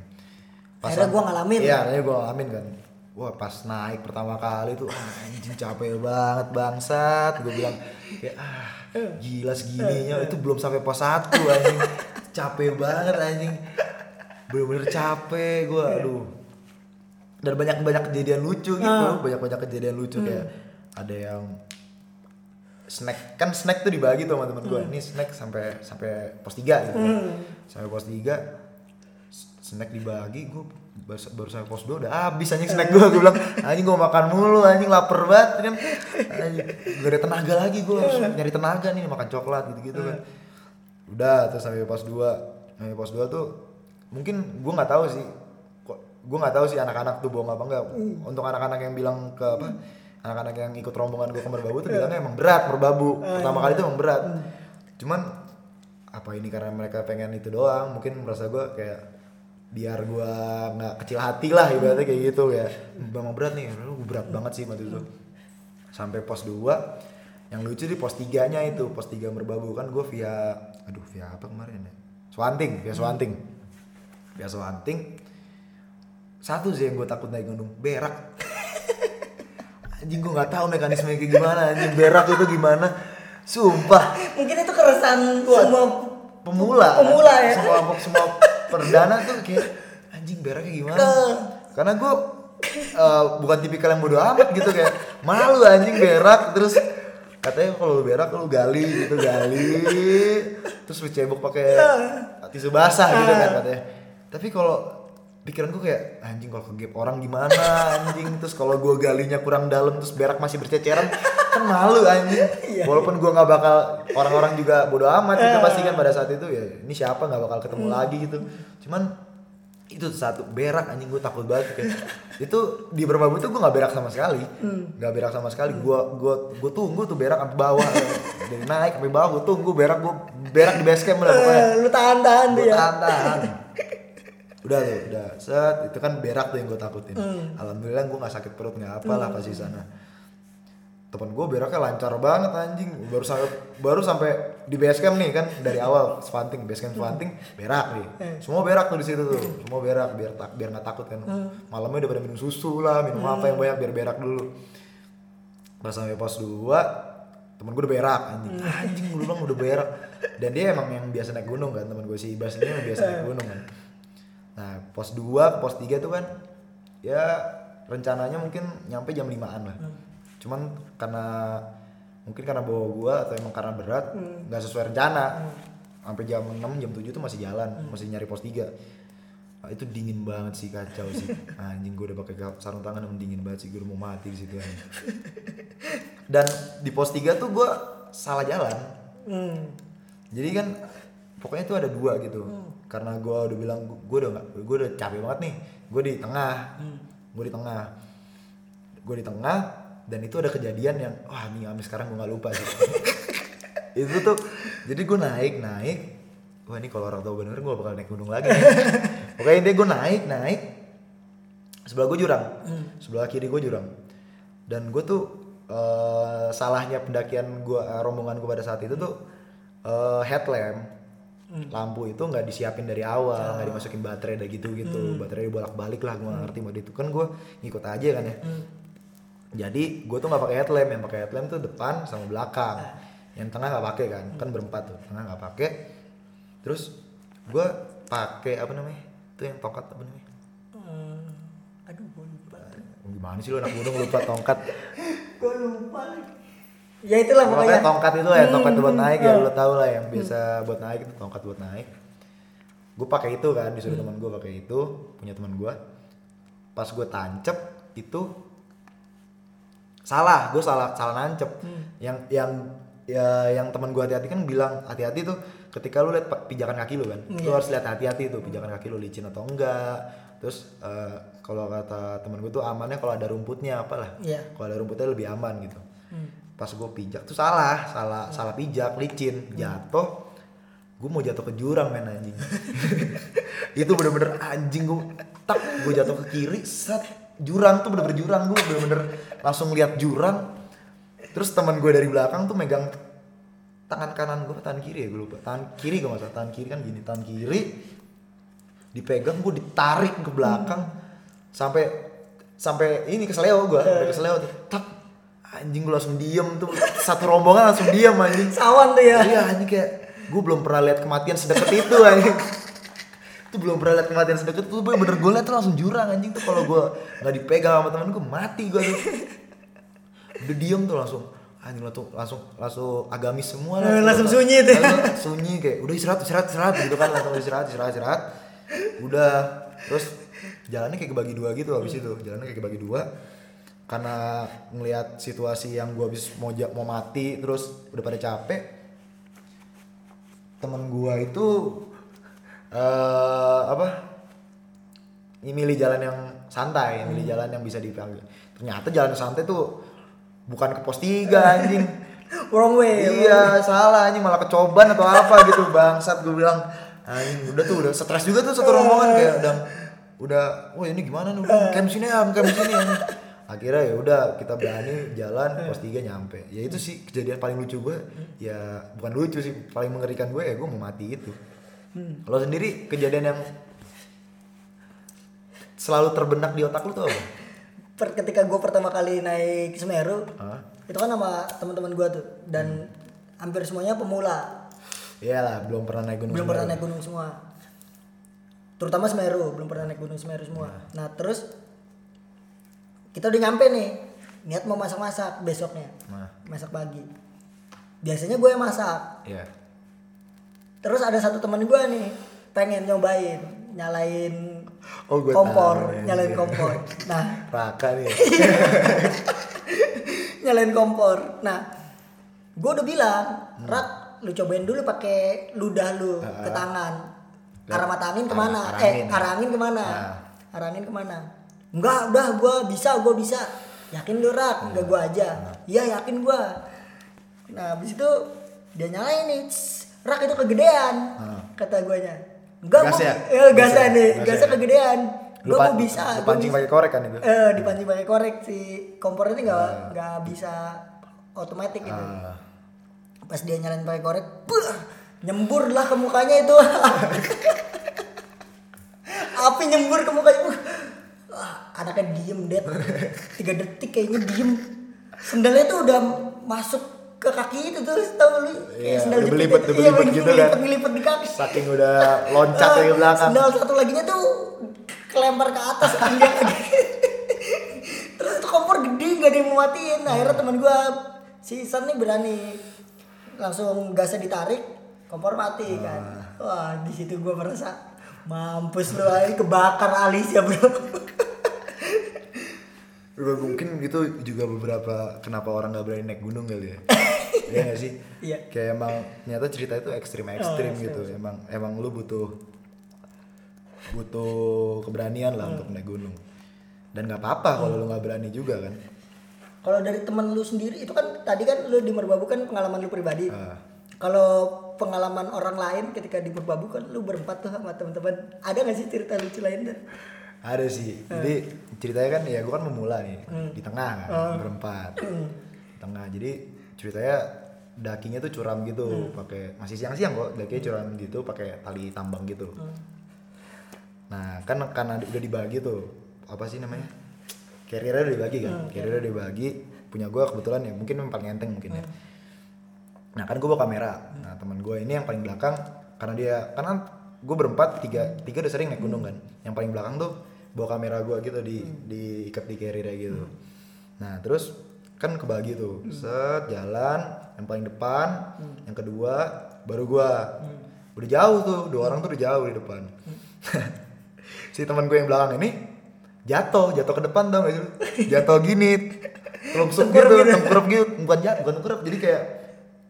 Akhirnya gua ngalamin. iya akhirnya gue ngalamin kan. Wah pas naik pertama kali tuh ah, anjing capek banget bangsat. Gue bilang kayak ah gila segininya. Itu belum sampai pos satu anjing. Capek banget anjing. Bener-bener capek gue aduh. Dan banyak banyak kejadian lucu gitu. Banyak banyak kejadian lucu kayak ada yang snack kan snack tuh dibagi tuh sama teman gue ini snack sampai sampai pos 3 gitu. Kan. sampai pos 3 snack dibagi gue baru, baru sampai pos 2 udah habis anjing snack gue gue bilang anjing gue makan mulu anjing lapar banget. Kan anjing gak ada tenaga lagi gue harus nyari tenaga nih makan coklat gitu gitu kan. Udah terus sampai pos 2 sampai pos 2 tuh mungkin gue nggak tahu sih kok gue nggak tahu sih anak-anak tuh bohong apa enggak untuk anak-anak yang bilang ke apa anak-anak yang ikut rombongan gue ke merbabu tuh bilangnya emang berat merbabu pertama kali itu emang berat. Cuman apa ini karena mereka pengen itu doang? Mungkin merasa gue kayak biar gue nggak kecil hati lah ibaratnya kayak gitu ya. Memang berat nih. Lu berat banget sih waktu itu. Sampai pos 2 yang lucu di pos 3 nya itu pos 3 merbabu kan gue via aduh via apa kemarin ya? Swanting via Swanting. Via Swanting. Satu sih yang gue takut naik gunung berak anjing gue nggak tahu mekanisme kayak gimana anjing. Berak itu gimana? Sumpah. Mungkin itu keresahan semua pemula Pemula ya. semua semua perdana tuh kayak anjing beraknya gimana? Karena gue eh, bukan tipikal yang bodo amat gitu kayak malu anjing berak. Terus katanya kalau lu berak lu gali gitu gali. Terus lu cebok pakai tisu basah gitu kan katanya. Tapi kalau pikiran gue kayak anjing kalau kegep orang gimana anjing? Terus kalau gue galinya kurang dalam terus berak masih berceceran kan malu anjing. Walaupun gue nggak bakal orang-orang juga bodo amat gitu pasti kan pada saat itu ya ini siapa nggak bakal ketemu lagi gitu. Cuman itu satu berak anjing gue takut banget kayak. Itu di berbabu tuh gue nggak berak sama sekali. Nggak berak sama sekali. Gue gue gue tunggu tuh berak sampai bawah. Dari naik sampai bawah gue tunggu berak gue berak di base camp lah pokoknya. Eh, lu tahan-tahan gue dia. tahan udah tuh udah. Set itu kan berak tuh yang gue takutin. Alhamdulillah gue nggak sakit perut nggak apa lah pas di sana. Temen gue beraknya lancar banget anjing. Baru sampai baru sampai di base camp nih kan dari awal. Swanting base camp swanting berak nih. Semua berak tuh di situ tuh. Semua berak biar tak biar nggak takut kan. Malamnya udah pada minum susu lah minum apa yang banyak biar berak dulu. Pas sampai pos 2 temen gue udah berak anjing. Anjing bilang udah berak. Dan dia emang yang biasa naik gunung kan temen gue si Ibas ini yang biasa naik gunung kan nah pos 2 pos 3 tuh kan ya rencananya mungkin nyampe jam 5an lah. Cuman karena mungkin karena bawa gua atau emang karena berat nggak sesuai rencana. Sampai jam 6 jam 7 tuh masih jalan masih nyari pos 3 Ah, itu dingin banget sih kacau sih. Anjing gue udah pakai sarung tangan emang dingin banget sih gue udah mau mati di situ dan di pos 3 tuh gue salah jalan. Hmm. jadi kan pokoknya tuh ada dua gitu karena gue udah bilang gue udah nggak gue udah capek banget nih. Gue di tengah. Gue di tengah. Gue di tengah dan itu ada kejadian yang wah nih sampai sekarang gue nggak lupa sih. Itu tuh jadi gue naik naik. Wah ini kalau orang tua gue denger gue bakal naik gunung lagi. Pokoknya intinya gue naik naik. Sebelah gue jurang. Sebelah kiri gue jurang. Dan gue tuh eh, salahnya pendakian gue rombongan gue pada saat itu tuh eh, headlamp lampu itu nggak disiapin dari awal nggak dimasukin baterai dan gitu gitu. Baterai bolak balik lah gue ngerti mode itu kan gue ngikut aja kan ya. Jadi gue tuh nggak pakai headlamp yang pakai headlamp tuh depan sama belakang. Yang tengah nggak pakai kan kan berempat tuh tengah nggak pakai. Terus gue pakai apa namanya? Itu yang tongkat apa namanya? Hmm. Aduh, gue lupa. gimana sih lu anak gunung lupa tongkat? Gue lupa. Ya itulah pokoknya pokoknya. tongkat itu ya tongkat buat naik ya lu tau lah yang biasa buat naik itu tongkat buat naik. Gue pakai itu kan disuruh teman gue pakai itu punya teman gue pas gue tancep itu salah gue salah salah nancep. Yang yang ya yang teman gue hati-hati kan bilang hati-hati tuh ketika lu lihat pijakan kaki lu kan lu harus lihat hati-hati tuh pijakan kaki lu licin atau enggak. Terus eh, kalau kata temen gue tuh amannya kalau ada rumputnya apalah. Iya. kalau ada rumputnya lebih aman gitu pas gue pijak tuh salah salah salah pijak licin jatuh. Gue mau jatuh ke jurang men anjing. Itu bener-bener anjing gue tak gue jatuh ke kiri set jurang tuh bener-bener jurang gue bener-bener langsung lihat jurang. Terus teman gue dari belakang tuh megang tangan kanan gue tangan kiri ya gue lupa. Tangan kiri gue masalah tangan kiri kan gini tangan kiri. Dipegang gue ditarik ke belakang. Sampai sampai ini kesleo gue sampai kesleo tuh tak anjing gue langsung diem tuh. Satu rombongan langsung diem anjing. Sawan tuh ya. iya anjing kayak gue belum pernah lihat kematian sedekat itu anjing. Itu belum pernah lihat kematian sedekat itu gue bener gue liat tuh langsung jurang anjing. Tuh kalau gue nggak dipegang sama temen gue mati gue tuh. Udah diem tuh langsung. Anjing langsung langsung langsung agamis semua Eh, langsung sunyi tuh. Langsung sunyi kayak udah istirahat istirahat istirahat gitu kan. Langsung istirahat istirahat istirahat. Udah. Terus jalannya kayak kebagi dua gitu habis itu. Jalannya kayak kebagi dua karena ngelihat situasi yang gua habis mau mau mati terus udah pada capek temen gua itu eh apa ini milih jalan yang santai, milih jalan yang bisa dipanggil. Ternyata jalan santai tuh bukan ke pos 3 anjing. Wrong way. iya, salah anjing malah kecoban atau apa gitu bangsat gue bilang. Anjing udah tuh udah stres juga tuh satu rombongan kayak udah udah wah ini gimana nih udah camp sini ya, camp sini ya. Akhirnya ya udah kita berani jalan pos 3 nyampe. Ya itu sih kejadian paling lucu gue. Ya bukan lucu sih, paling mengerikan gue ya gue mau mati itu. Kalau sendiri kejadian yang selalu terbenak di otak lu tuh apa? Per- ketika gue pertama kali naik Semeru Hah? itu kan sama teman-teman gue tuh dan hampir semuanya pemula Iyalah, belum pernah naik gunung. belum Semeru. pernah naik gunung semua terutama Semeru belum pernah naik gunung Semeru semua nah terus kita udah nyampe nih niat mau masak-masak besoknya Nah, masak pagi biasanya gue yang masak iya. terus ada satu teman gue nih pengen nyobain nyalain Oh, gue kompor tahu ya. nyalain kompor nah Raka nih. nyalain kompor. Nah, gue udah bilang, Rak, lu cobain dulu pakai ludah lu ke tangan. Arah mata angin ke mana? Arah eh, angin, ya. arah angin ke mana? Ah. Arah angin ke mana? Enggak, udah gue bisa, gue bisa. Yakin lu Rak, enggak gue aja. Iya yakin gue. Nah, habis itu dia nyalain nih, "Tss, Rak itu kegedean, kata guanya. Enggak, Gas ya? eh, gasnya Gas ya? nih, Gas gasnya ya? kegedean. Lu mau bisa, lu gua pancing bisa. pakai korek kan itu? Eh, dipancing pakai korek si kompor ini nggak nggak bisa otomatis gitu. Ah. Pas dia nyalain pakai korek, buah, nyembur lah ke mukanya itu. Api nyembur ke mukanya. Uh, anaknya diem deh. Tiga detik kayaknya diem. Sendalnya tuh udah masuk ke kaki itu tuh, tau lu? Iya, Kayak jepit belibet, itu. udah Iya, belibet gitu kan. ngelipet di kaki. Saking udah loncat Ah, ke belakang. Sendal satu laginya tuh kelempar ke atas enggak lagi. Terus itu kompor gede nggak ada yang mau matiin. Akhirnya teman gua si Isan nih berani langsung gasnya ditarik, kompor mati kan. Wah di situ gua merasa mampus lu aja kebakar alis ya bro. Udah mungkin itu juga beberapa kenapa orang nggak berani naik gunung kali ya. Iya gak sih? Iya. Kayak emang ternyata cerita itu ekstrim ekstrim Oh, gitu. Emang emang lu butuh butuh keberanian lah untuk naik gunung. Dan nggak apa-apa kalau lu nggak berani juga kan. Kalau dari temen lu sendiri itu kan tadi kan lu di Merbabu kan pengalaman lu pribadi. Ah. Kalau pengalaman orang lain ketika di Merbabu kan lu berempat tuh sama teman-teman. Ada gak sih cerita lucu lain? Ada sih. Jadi ceritanya kan ya gue kan memula nih di tengah kan berempat. Di tengah. Jadi ceritanya dakinya tuh curam gitu, pakai masih siang-siang kok, dakinya curam gitu pakai tali tambang gitu. Nah, kan karena udah dibagi tuh apa sih namanya? Carrier-nya udah dibagi kan. Carrier-nya udah dibagi. Punya gue kebetulan ya mungkin yang paling enteng mungkin ya. Nah kan gue bawa kamera. Nah teman gue ini yang paling belakang karena dia karena gue berempat tiga tiga udah sering naik gunung kan. Yang paling belakang tuh bawa kamera gue gitu di diikat di carrier gitu. Nah terus kan kebagi tuh. Set jalan yang paling depan yang kedua baru gue udah jauh tuh dua orang tuh udah jauh di depan. Si teman gue yang belakang ini jatuh jatuh ke depan sih? Lu? jatuh gini telungsuk gitu gitu. tengkurap gitu. Bukan jatuh bukan tengkurap. Jadi kayak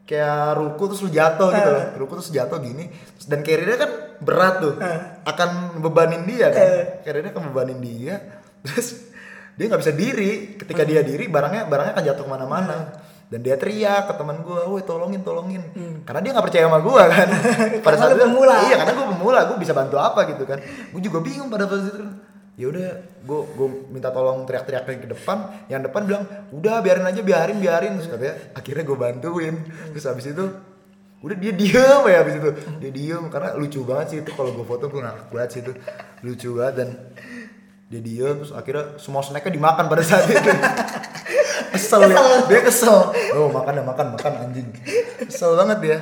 kayak ruku terus lu jatuh gitu. Loh. Ruku terus jatuh gini. Terus- Dan carrier-nya kan berat tuh. Akan bebanin dia kan. Carrier-nya akan bebanin dia. Terus dia nggak bisa diri. Ketika dia diri barangnya barangnya akan jatuh ke mana-mana. Dan dia teriak ke teman gue, woi tolongin tolongin, karena dia nggak percaya sama gue kan. pada Karena lu itu- pemula. iya karena gue pemula, gue bisa bantu apa gitu kan. Gue juga bingung pada saat itu. Ya udah, gue gue minta tolong teriak-teriak ke depan, yang depan bilang udah biarin aja biarin biarin terus katanya akhirnya gue bantuin terus habis itu udah dia diem ya habis itu. Dia diem karena lucu banget sih itu. Kalau gue foto gue ngakak banget sih itu. Lucu banget dan dia diem terus akhirnya semua snacknya dimakan pada saat itu. Kesel ya dia kesel. Oh makan ya makan makan anjing. Kesel banget dia.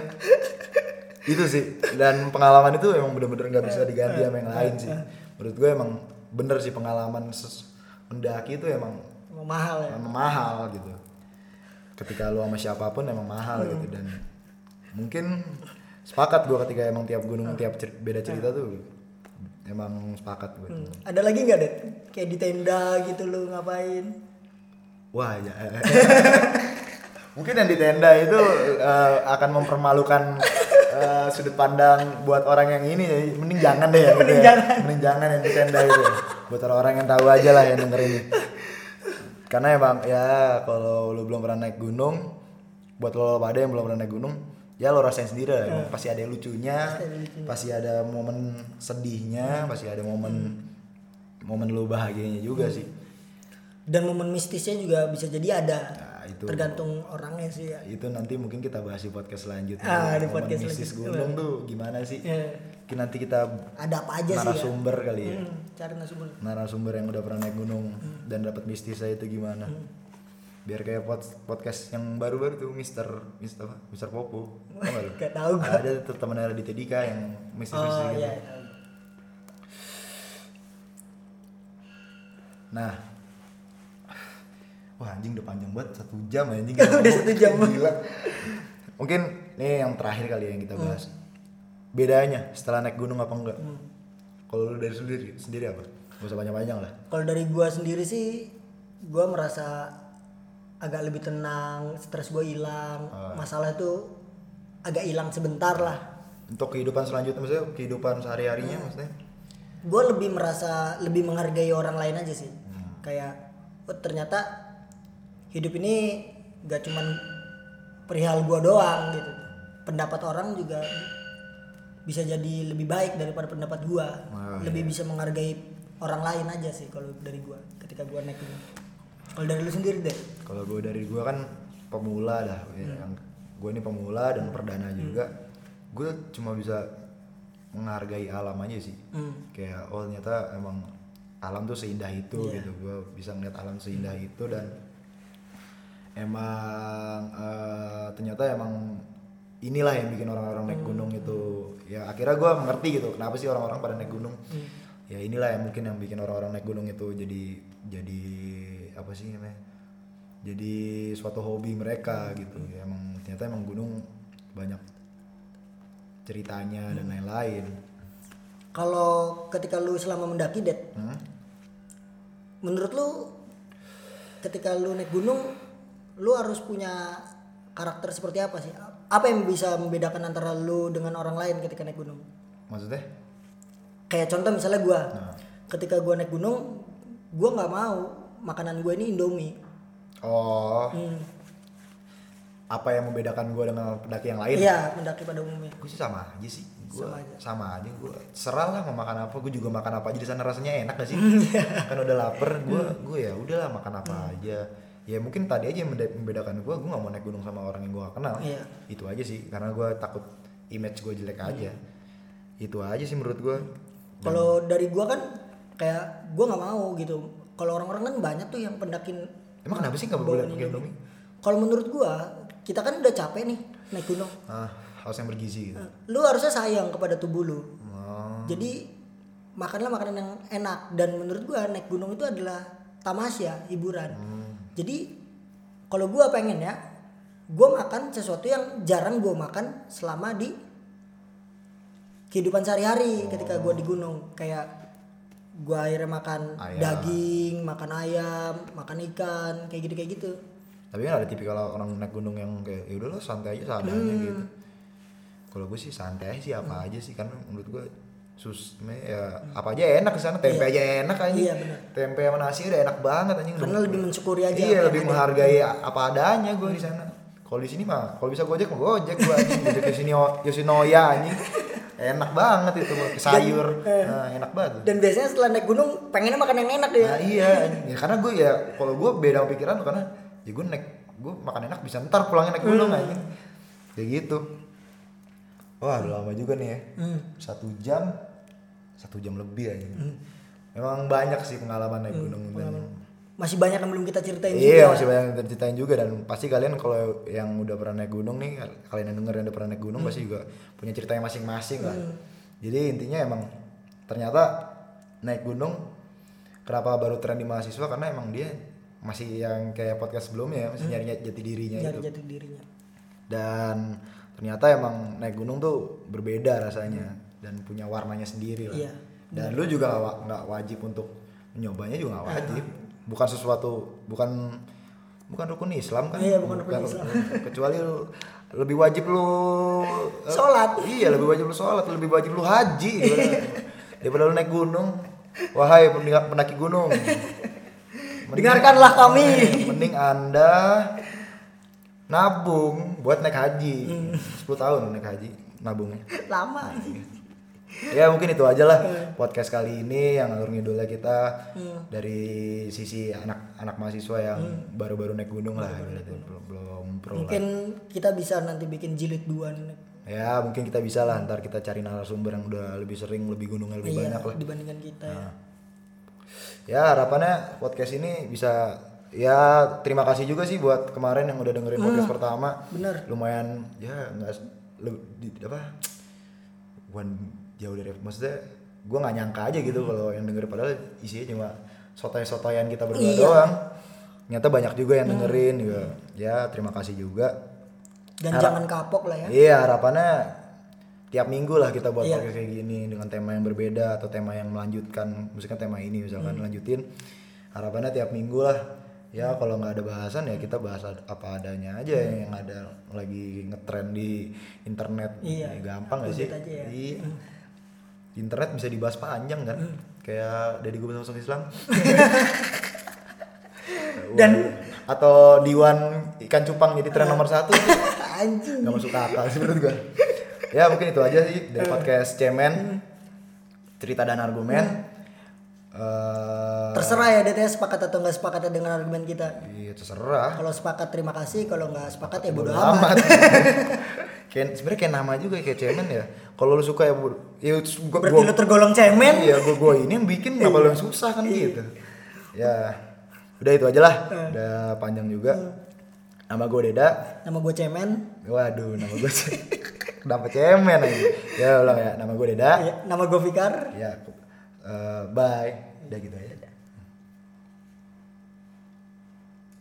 Itu sih. Dan pengalaman itu emang bener-bener nggak bisa diganti sama yang lain sih. Menurut gue emang bener sih pengalaman mendaki itu emang Emang mahal ya? emang mahal gitu. Ketika lu sama siapa pun emang mahal Hmm. gitu dan mungkin sepakat gue ketika emang tiap gunung tiap cer- beda cerita tuh. Emang sepakat gue Hmm. ada lagi nggak det kayak di tenda gitu lu ngapain? Wah ya mungkin yang di tenda itu eh, akan mempermalukan eh, sudut pandang buat orang yang ini. Mending jangan deh ya gitu Mending ya. jangan. mending jangan yang di tenda itu. Buat orang-orang yang tahu aja lah yang denger ini karena emang ya kalau lu belum pernah naik gunung buat lo pada yang belum pernah naik gunung ya lo rasain sendiri lah. Emang pasti ada yang lucunya pasti ada momen sedihnya pasti ada momen momen lu bahagianya juga sih. Dan momen mistisnya juga bisa jadi ada. Nah, itu. Tergantung orangnya sih ya. Itu nanti mungkin kita bahas di podcast selanjutnya. Ah, di Momen podcast mistis gunung tuh gimana sih? Mungkin nanti kita ada apa aja sih ya? narasumber kali ya? Hmm, cari narasumber. Narasumber yang udah pernah naik gunung dan dapat mistisnya itu gimana biar kayak pod- podcast yang baru-baru tuh Mister Mister apa Mister Popo nggak? Gak tahu gua. ada tuh temen di Tedika yang mistis-mistis oh gitu iya Nah, wah anjing udah panjang banget satu jam anjing. Udah satu jam. Gila. Mungkin ini yang terakhir kali ya yang kita bahas. Bedanya setelah naik gunung apa enggak? Kalau lu dari sendiri, sendiri apa? Gak usah panjang-panjang lah. kalau dari gua sendiri sih gua merasa agak lebih tenang stres gua hilang. Ah. masalah itu agak hilang sebentar lah. Untuk kehidupan selanjutnya, maksudnya kehidupan sehari-harinya maksudnya? gue lebih merasa lebih menghargai orang lain aja sih. Hmm. kayak oh, ternyata hidup ini gak cuman perihal gua doang gitu. Pendapat orang juga bisa jadi lebih baik daripada pendapat gua. Oh, lebih bisa menghargai orang lain aja sih kalau dari gua ketika gua naik kalau dari lu sendiri deh Kalau gue dari gue kan pemula dah, ya. gue ini pemula dan perdana juga. Gue cuma bisa menghargai alam aja sih. Hmm. Kayak oh ternyata emang alam tuh seindah itu gitu. Gue bisa ngeliat alam seindah itu dan emang eh, ternyata emang inilah yang bikin orang-orang naik gunung itu. Ya akhirnya gue mengerti gitu kenapa sih orang-orang pada naik gunung. Ya inilah yang mungkin yang bikin orang-orang naik gunung itu jadi jadi apa sih namanya? jadi suatu hobi mereka gitu. Ya emang ternyata emang gunung banyak ceritanya dan lain-lain. Kalau ketika lu selama mendaki det Hmm? menurut lu ketika lu naik gunung lu harus punya karakter seperti apa sih? Apa yang bisa membedakan antara lu dengan orang lain ketika naik gunung? Maksudnya? Kayak contoh misalnya gua. Nah. ketika gua naik gunung gua nggak mau makanan gua ini indomie. Oh. Hmm. apa yang membedakan gue dengan pendaki yang lain? Iya mendaki pada umumnya. Gue sih sama aja sih. Gue Sama aja. sama aja. Gue serah lah mau makan apa. Gue juga makan apa aja di sana rasanya enak gak sih? Iya. kan udah lapar gue Hmm. gue ya udahlah makan apa aja. Ya mungkin tadi aja yang membedakan gue gue gak mau naik gunung sama orang yang gue gak kenal. Iya. itu aja sih karena gue takut image gue jelek aja. Itu aja sih menurut gue kalau dari gua kan kayak gua nggak mau gitu kalau orang-orang kan banyak tuh yang pendakin emang kenapa sih gak bawa boleh pakai indomie kalau menurut gua kita kan udah capek nih naik gunung. Ah harus yang bergizi gitu. Lu harusnya sayang kepada tubuh lu. Oh. jadi makanlah makanan yang enak. Dan menurut gua naik gunung itu adalah tamasya hiburan. Jadi kalau gua pengen ya gua makan sesuatu yang jarang gua makan selama di kehidupan sehari-hari ketika gua di gunung. Kayak gua akhirnya makan Ayam. daging makan ayam makan ikan kayak gitu kayak gitu. Tapi kan ada tipikal orang naik gunung yang kayak ya udahlah santai aja seadanya Hmm. gitu. Kalau gue sih santai aja sih apa aja sih karena menurut gue sus me- ya apa aja enak di sana tempe aja enak aja Iya, tempe sama nasi udah enak banget anjing. Karena lebih mensyukuri aja iya lebih ada. menghargai apa adanya gue di sana. Kalau di sini mah kalau bisa gojek mah gojek gue anjing. Gojek Yoshino- Yoshinoya anjing enak banget itu sayur nah, enak banget Dan biasanya setelah naik gunung pengennya makan yang enak ya. Nah iya, ya karena gue ya kalau gue beda pikiran karena ya gue naik gue makan enak bisa ntar pulangnya naik gunung Hmm. aja kayak gitu. Wah udah lama juga nih ya, Hmm. satu jam, satu jam lebih aja. Memang banyak sih pengalaman naik gunung dan Masih banyak yang belum kita ceritain iya juga. masih banyak yang ceritain juga. Dan pasti kalian kalau yang udah pernah naik gunung nih kalian yang denger yang udah pernah naik gunung pasti juga punya ceritanya masing-masing lah. Jadi intinya emang ternyata naik gunung kenapa baru tren di mahasiswa? Karena emang dia masih yang kayak podcast sebelumnya masih nyari jati dirinya Nyari itu jati dirinya. dan ternyata emang naik gunung tuh berbeda rasanya dan punya warnanya sendiri lah. Iya, dan lu juga nggak wa- nggak wajib untuk menyobanya juga nggak wajib bukan sesuatu bukan bukan rukun Islam kan Iya, bukan rukun Islam. kecuali lu lebih wajib lu eh, Sholat. iya lebih wajib lu sholat lebih wajib lu haji daripada, lu naik gunung wahai pendaki pendaki gunung Mending- Dengarkanlah kami. mending anda nabung buat naik haji Hmm. 10 tahun naik haji nabungnya Lama. Ya mungkin itu aja lah podcast kali ini yang alur ngidulnya kita Hmm. dari sisi anak-anak mahasiswa yang baru-baru naik gunung lah gitu. belum belum pro lah. Mungkin kita bisa nanti bikin jilid dua nih. ya mungkin kita bisa lah ntar kita cari narasumber yang udah lebih sering lebih gunungnya lebih Iya, banyak lah dibandingkan kita. ya. ya harapannya podcast ini bisa ya terima kasih juga sih buat kemarin yang udah dengerin podcast pertama Bener. lumayan ya nggak apa bukan jauh dari maksudnya gue nggak nyangka aja gitu kalau yang denger padahal isinya cuma sotoy-sotoyan kita berdua Iya. doang ternyata banyak juga yang dengerin juga ya terima kasih juga Dan Harap- jangan kapok lah ya. Iya harapannya tiap minggu lah kita buat Iya. podcast kayak gini dengan tema yang berbeda atau tema yang melanjutkan misalkan tema ini misalkan Hmm. lanjutin harapannya tiap minggu lah ya kalau nggak ada bahasan ya kita bahas apa adanya aja yang ada lagi ngetren di internet Iya. Ya, gampang gak sih ya. Iya. Internet bisa dibahas panjang kan? Hmm. kayak dari gue masuk Islam. Dan- atau Diwan ikan cupang jadi tren nomor satu. Anjing. nggak masuk akal sih menurut gue ya mungkin itu aja sih dari podcast cemen. Cerita dan argumen. Eh, Terserah ya DTS sepakat atau nggak sepakat dengan argumen kita. iya terserah. Kalau sepakat terima kasih, kalau nggak sepakat ya bodo Bodo amat. amat. Kayak sebenarnya kayak nama juga kayak cemen ya kalau lu suka ya bu. Ya gua, Berarti lu tergolong cemen. iya gua, gua ini yang bikin kenapa lu yang susah kan gitu. Ya udah itu aja lah. Udah panjang juga. Nama gue Deda. Nama gue cemen. waduh nama gue kenapa cemen aja? Ya ulang ya. Nama gue Deda. Ya, nama gue Fikar. ya eh, bye. Udah gitu aja